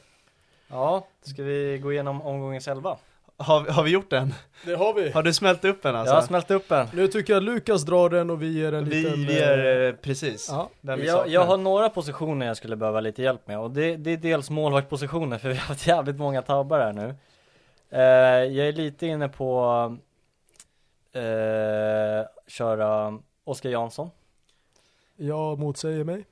Ja, ska vi gå igenom omgångens elva? Har, har vi gjort den? Det har vi. Har du smält upp den alltså? Jag har smält upp en. Nu tycker jag Lukas drar den och vi ger en vi, liten... vi är eh, precis Ja. den vi Jag, jag har några positioner jag skulle behöva lite hjälp med och det, det är dels målvaktpositioner för vi har haft jävligt många tabbar här nu. Eh, jag är lite inne på eh, köra Oskar Jansson. Jag motsäger mig.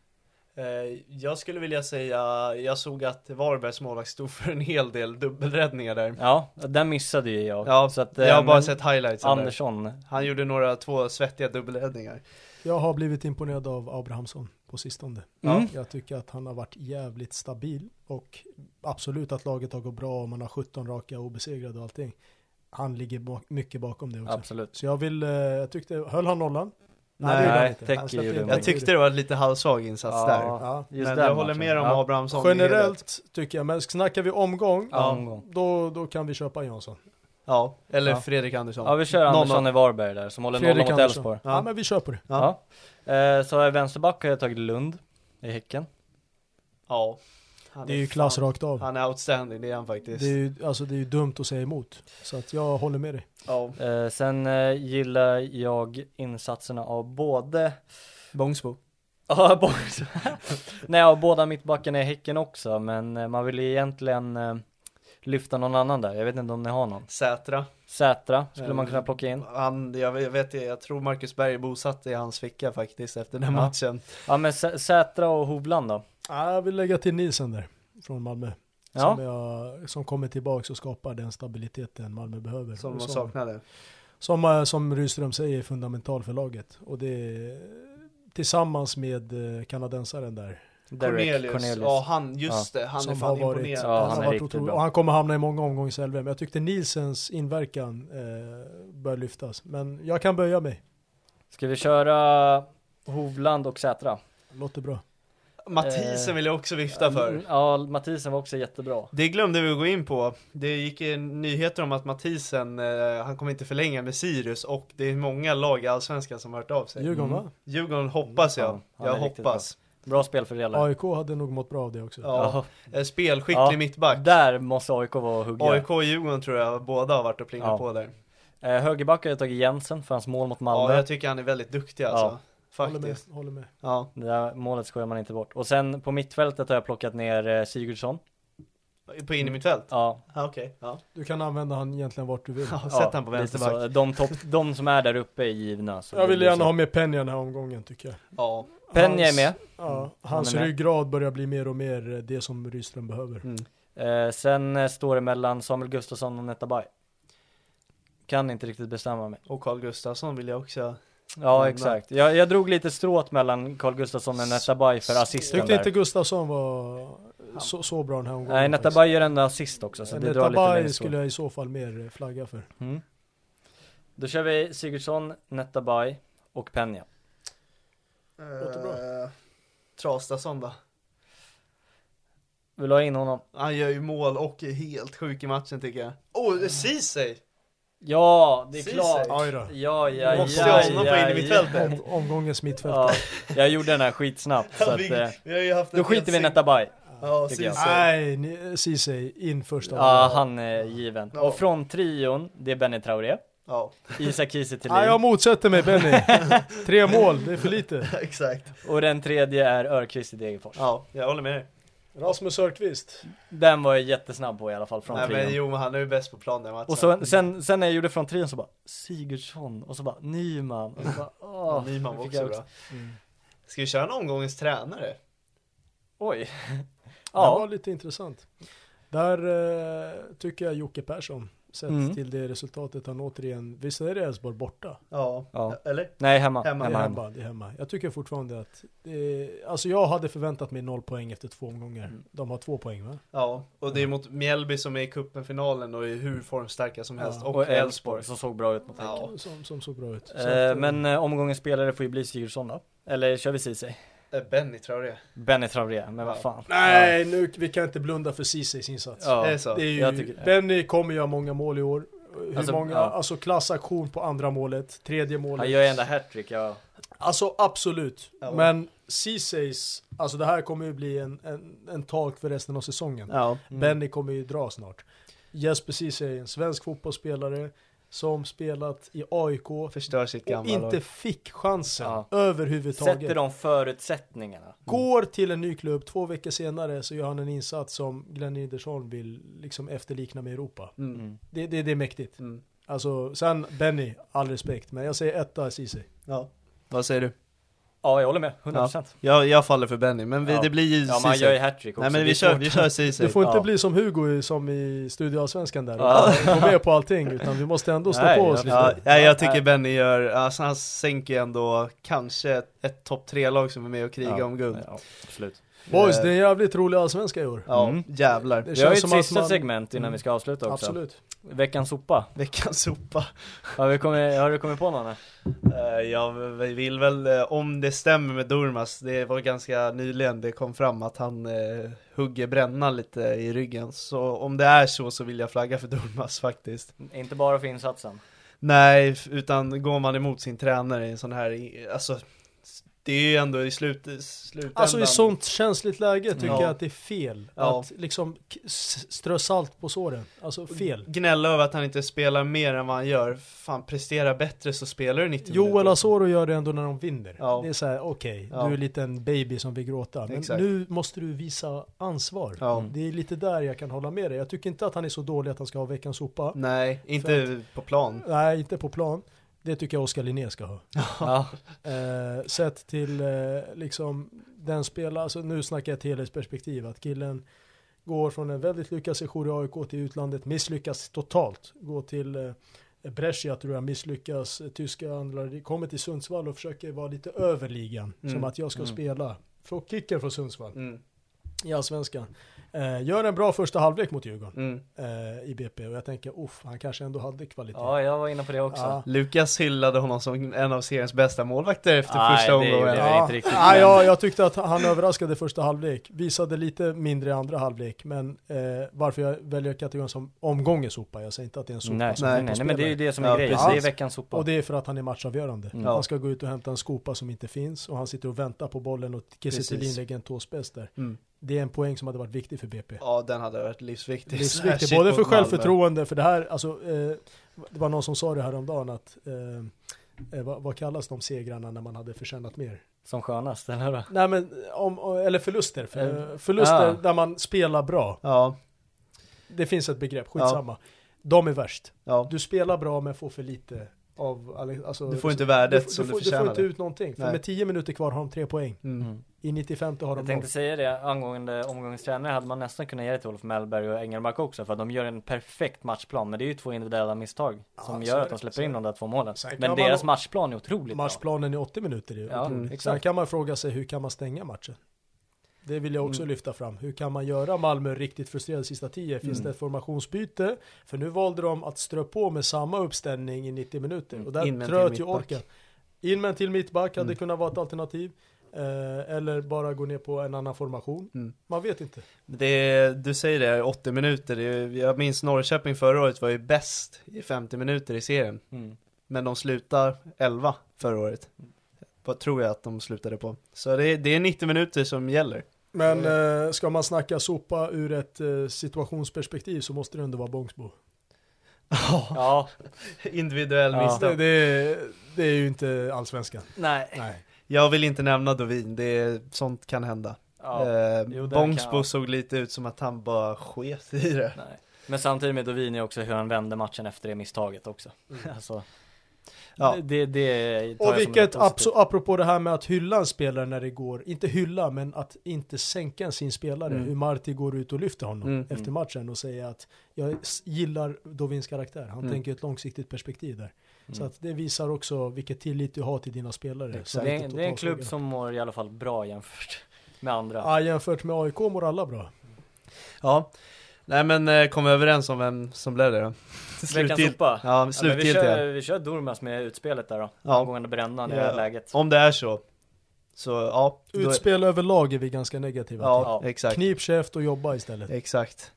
Eh, jag skulle vilja säga, jag såg att Varbergs målvakt stod för en hel del dubbelräddningar där. Ja, den missade ju jag. Ja, så att, jag har bara sett highlights. Andersson. Han gjorde några, två svettiga dubbelräddningar. Jag har blivit imponerad av Abrahamsson på sistone. Mm. Jag tycker att han har varit jävligt stabil och absolut att laget har gått bra och man har 17 raka obesegrade och allting. Han ligger bak, mycket bakom det också. Absolut. Så jag vill, eh, jag tyckte, höll han nollan? Nej, det gjorde han nej, inte. Han Jag tyckte det var lite halvsvag insats Ja. där. Ja. Just Men jag håller matchen. med om ja. Abrahamsson. Generellt tycker jag, men snackar vi omgång, Ja, omgång. då, då kan vi köpa Jansson. Ja, eller Ja. Fredrik Andersson. Ja vi kör Någon Andersson av- i Varberg där som håller Fredrik nollan mot Andersson. Elfsborg. Ja. Ja. men vi kör på det. Ja. Eh, så vänsterback har jag tagit Lund i Häcken. Ja. Han Det är ju klass fan- rakt av. Han är outstanding, det är han faktiskt. Det är ju, alltså det är ju dumt att säga emot. Så att jag håller med dig. Ja. Eh, sen eh, gillar jag insatserna av både Bångsbo. Ja, Boys. Nej, av båda mittbackarna i Häcken också, men eh, man vill ju egentligen eh, lyfta någon annan där. Jag vet inte om ni har någon. Sätra. Sätra skulle man Eh, kunna plocka in. Han, jag vet, jag vet jag tror Marcus Berg är bosatt i hans ficka faktiskt efter den Ja. matchen. Ja, men Sä- Sätra och Hovland då? Ja, Jag vill lägga till Nielsen där. Från Malmö. Ja, Som, jag, som kommer tillbaka och skapar den stabiliteten Malmö behöver. Som man saknade. Som, eh, som Rydström säger är fundamental för laget. Och det är tillsammans med eh, kanadensaren där. Derek Cornelius. Cornelius. Ja, han, just det. Han är som fan har varit, imponerande. Ja, han han har är varit otrolig. Och han kommer hamna i många omgångs LVM. Men jag tyckte Nielsens inverkan eh, bör lyftas. Men jag kan böja mig. Ska vi köra Hovland och Sätra? Låter bra. Mathisen Eh, vill jag också vifta för. Ja, Mathisen var också jättebra. Det glömde vi att gå in på. Det gick nyheter om att Mathisen, eh, han kommer inte förlänga med Sirius och det är många lag i Allsvenskan som har hört av sig. Djurgården Mm. va? Djurgården hoppas jag. Ja, han jag är riktigt hoppas. Bra spelfördelare. AIK hade nog mått bra av det också. Ja. Eh, Spelskicklig Ja, mittback. Där måste AIK vara och hugga. AIK och Djurgården tror jag båda har varit och plingat Ja. på där. Eh, högerback har jag tagit Jensen för hans mål mot Malmö. Ja, jag tycker han är väldigt duktig alltså. Ja. Håller med. Faktiskt. Håller med. Ja. Det där målet skojar man inte bort. Och sen på mittfältet har jag plockat ner eh, Sigurdsson. På in i mitt fält? Ja, Ja, okej. Ja. Du kan använda han egentligen vart du vill. ja. Sätt ja, han på vänsterback. De, de som är där uppe är givna. Så Jag vill gärna så. ha med Penja den här omgången tycker jag. Ja. Penja är Hans- med. Ja, Han hans med. ryggrad börjar bli mer och mer eh, det som Rydström behöver. Mm. Eh, sen eh, står det mellan Samuel Gustafsson och Netabay. Kan inte riktigt bestämma mig. Och Carl Gustafsson vill jag också. Ja, exakt. Jag, jag drog lite stråt mellan Carl Gustafsson och Netabay för assisten Tyckte där. inte Gustafsson var så, så bra den här omgången. Nej, Netabay gör ändå assist också, så det drar lite mer skulle skulle jag i så fall mer eh, flagga för. mm. Då kör vi Sigurdsson, Netabay och Penja. Låter bra. Eh, Trastason då? Vill du ha in honom? Han gör ju mål och är helt sjuk i matchen tycker jag. Oh, Ceesay! Ja, det är Ceesay. klart! Oj då. Ja, ja, Måste ja, jag honom på ja, in i mitt ja. fältet? Om, omgångens mittfältare. Ja, jag gjorde den här skitsnabbt så att, vi, eh, vi har ju haft Då skiter vi i Netabay. Ja. Nej, Ceesay in första Ja, han är given. Ja. Och från trion, det är Benny Traoré, Ja, Isak Kiese Nej, jag motsätter mig Benny. Tre mål, det är för lite. exakt. och den tredje är Örqvist i Degerfors. Ja, jag håller med dig. Rasmus Örqvist. Den var jag jättesnabb på i alla fall från Nej trion. men jo, men han är ju bäst på plan den matchen. Och så, sen, sen när jag gjorde från trion så bara Sigurdsson och så bara Nyman och så bara Ja, åh, Nyman var också jag bra. Mm. Ska vi köra en omgångens tränare? Oj. Det var ja, lite intressant. Där eh, tycker jag Jocke Persson, sett Mm. till det resultatet han återigen, visst är det Elfsborg borta? Ja. Ja. Eller? nej hemma. Hemma, hemma. hemma, det är hemma. Jag tycker fortfarande att, det, alltså jag hade förväntat mig noll poäng efter två omgångar. Mm. De har två poäng va? Ja, och det är mot Mjällby som är i cupen-finalen och är hur formstarka som helst. Ja. Och, Elfsborg. Som såg bra ut mot Häcken. Ja. Som, som såg bra ut. Så Eh, att, eh, men eh, omgångens spelare får ju bli Sigurdsson då. Eller kör vi Ceesay? Eh, Benny tror jag det. Benny Traoré, men vad fan. Nej, nu, vi kan inte blunda för Ceesays insats. Ja. Det är så. Det är ju, jag tycker- Benny kommer göra många mål i år. Hur Alltså, många, ja. alltså klassaktion på andra målet, tredje målet. Han gör ju enda hattrick, ja. Alltså absolut. Ja. Men Ceesays, alltså det här kommer ju bli en, en, en talk för resten av säsongen. Ja. Mm. Benny kommer ju dra snart. Jesper Ceesay är en svensk fotbollsspelare som spelat i AIK och Förstör sitt gamla inte lag. fick chansen Ja. överhuvudtaget. Sätter de förutsättningarna. Går till en ny klubb, två veckor senare så gör han en insats som Glenn Riddersholm vill liksom efterlikna med Europa. Mm. Mm. Det, det, det är mäktigt. Mm. Alltså, sen Benny, all respekt, men jag säger etta Ceesay. Ja. Vad säger du? Ja, jag håller med. 100%. Jag, jag faller för Benny, men vi, Ja. det blir ju Ja, man gör ju hattrick också. Nej men vi kör, vi kör Ceesay. Det får inte Ja. bli som Hugo som i Studioallsvenskan där. Ja. Ja. Gå med på allting, utan vi måste ändå stå Nej, på oss jag- lite. Ja, ja, jag tycker. Benny gör, alltså han sänker ändå kanske ett, ett topp tre lag som är med och krigar Ja. om guld. Ja, absolut. Boys, Eh, det är en jävligt rolig allsvenska i år. Ja, Mm. jävlar. Det Vi har ju ett sista man- segment innan Mm. vi ska avsluta också. Absolut. Veckans sopa. Veckans sopa. Har, vi kommit, har du kommit på någon? här? Eh, Jag vill väl, eh, om det stämmer med Durmas, det var ganska nyligen det kom fram att han eh, hugger bränna lite i ryggen. Så om det är så så vill jag flagga för Durmas faktiskt. Inte bara för insatsen. Nej, utan går man emot sin tränare i en sån här, alltså Det är ju ändå i slut, slutändan. Alltså i sånt känsligt läge tycker Ja. jag att det är fel. Ja. Att liksom strö salt på såren. Alltså fel. Gnälla över att han inte spelar mer än vad han gör. Fan, prestera bättre så spelar du 90 Joel minuter. Asoro gör det ändå när de vinner. Ja. Det är så här, okej, Ja. du är en baby som vill gråta. Men Exakt. nu måste du visa ansvar. Ja. Det är lite där jag kan hålla med dig. Jag tycker inte att han är så dålig att han ska ha veckans sopa. Nej, inte på plan. Nej, inte på plan. Det tycker jag Oskar Linné ska ha. Ja, Eh, sett till eh, liksom den spelare, alltså nu snackar jag ett helhetsperspektiv, att killen går från en väldigt lyckad session i AIK till utlandet, misslyckas totalt, går till eh, Brescia tror jag misslyckas, tyska handlare, kommer till Sundsvall och försöker vara lite över ligan, Mm. som att jag ska Mm. spela. Från kicken från Sundsvall Mm. i Allsvenskan. Eh, gör en bra första halvlek mot Djurgården Mm. eh, i BP och jag tänker, uff, han kanske ändå hade kvalitet. ja, jag var inne på det också. Ja. Lukas hyllade honom som en av seriens bästa målvakter efter Nej, första omgången. Ja, inte riktigt, ja, jag tyckte att han överraskade första halvlek. Visade lite mindre i andra halvlek. Men eh, varför jag väljer kategorin som omgångens sopa. Jag säger inte att det är en sopa Nej, som nej, nej, men det är ju det som är Ja, grejen. Det är veckans sopa. Och det är för att han är matchavgörande. Mm. Han ska gå ut och hämta en skopa som inte finns. Och han sitter och väntar på bollen och Kiese Thelin lägger en tåspets där. Mm. Det är en poäng som hade varit viktig för BP. Ja, den hade varit livsviktig. Livsviktig, både för Malmö. självförtroende, för det här, alltså, eh, det var någon som sa det här om dagen att eh, eh, vad, vad kallas de segrarna när man hade förtjänat mer? Som skönast, eller hur? Nej men, om, eller förluster. För, Eh, förluster ja. där man spelar bra. Ja, Det finns ett begrepp, skitsamma. De är värst. ja. Du spelar bra men får för lite av, alltså, Du får inte värdet du, som du, du får, du förtjänar. får inte ut någonting. För Nej. med 10 minuter kvar har de tre poäng. Mm. Mm. I 95 har de Jag noll. tänkte säga det angående omgångens tränare hade man nästan kunnat ge det till Olof Mellberg och Engelmark också för att de gör en perfekt matchplan men det är ju två individuella misstag som Ja, gör att de släpper så in de där två målen. Men man- deras matchplan är otroligt bra. Matchplanen i 80 minuter är Ja, otroligt. Sen exakt. kan man fråga sig hur kan man stänga matchen? Det vill jag också Mm. lyfta fram. Hur kan man göra Malmö riktigt frustrerade sista 10? Finns Mm. det ett formationsbyte? För nu valde de att strö på med samma uppställning i 90 minuter. Mm. Och där tröt till ju mittback. orken. In med till mittback hade Mm. kunnat vara ett alternativ. Eh, eller bara gå ner på en annan formation. Mm. Man vet inte. Det du säger det, 80 minuter. Jag minns Norrköping förra året var ju bäst i 50 minuter i serien. Mm. Men de slutar 11 förra året. Vad tror jag att de slutade på. Så det det är 90 minuter som gäller. Men eh, ska man snacka sopa ur ett eh, situationsperspektiv så måste det ändå vara Bångsbo. Ja, Individuell Ja. misstag. Det, det, det är ju inte allsvenskan. nej. Nej. Jag vill inte nämna Dovin, det är, sånt kan hända. Ja, eh, jo, det Bångsbo kan- såg lite ut som att han bara sket i det. nej. Men samtidigt med Dovin är också hur han vände matchen efter det misstaget också. Alltså, Ja. det, det Och vilket, apropå det här med att hylla en spelare när det går, inte hylla, men att inte sänka sin spelare. Mm. Hur Marti går ut och lyfter honom Mm, efter mm. matchen och säger att jag gillar Dovins karaktär. Han Mm. tänker ett långsiktigt perspektiv där. Så Mm. att det visar också vilket tillit du har till dina spelare. Så Så det, är, det är en klubb som mår i alla fall bra jämfört med andra. Ja, jämfört med AIK mår alla bra. Ja. Nej men eh, kom överens om vem som blev det då? Slutgilt-. Ja, Ja, men vi, slutgiltiga. kör, vi kör Durmas med utspelet där då. Ja. Angående brännan i det Ja. här läget. Om det är så. Så ja. då är- Utspel överlag är vi ganska negativa Ja, Ja. exakt. till. Knip käft och jobba istället. Exakt.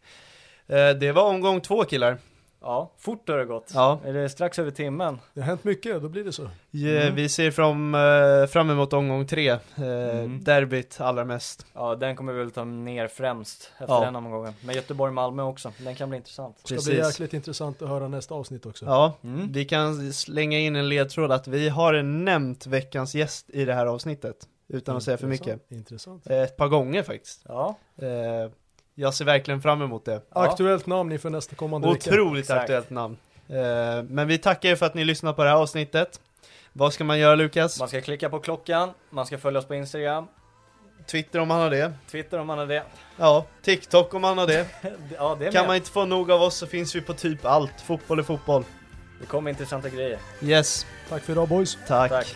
Eh, det var omgång två killar. Ja, fort har det gått. Ja. Är det strax över timmen? Det har hänt mycket, då blir det så. Eh, Vi ser fram, eh, fram emot omgång tre. Eh, Mm. Derbyt allra mest. Ja, den kommer vi väl ta ner främst efter Ja. den omgången. Men Göteborg-Malmö också, den kan bli intressant. Det ska Precis. bli jäkligt intressant att höra nästa avsnitt också. Ja, Mm. vi kan slänga in en ledtråd att vi har nämnt veckans gäst i det här avsnittet. Utan att säga för mycket. Intressant, Intressant. Eh, Ett par gånger faktiskt. Ja, Eh, Jag ser verkligen fram emot det. Ja. Aktuellt namn inför nästa kommande vecka. Otroligt aktuellt namn. Eh, Men vi tackar er för att ni lyssnar på det här avsnittet. Vad ska man göra Lukas? man ska klicka på klockan, man ska följa oss på Instagram, Twitter om man har det. Twitter om man har det. Ja, TikTok om man har det. Ja, det är Kan med. man inte få nog av oss så finns vi på typ allt. Fotboll är fotboll. Det kommer intressanta grejer. Yes, Tack för idag boys. tack. Tack.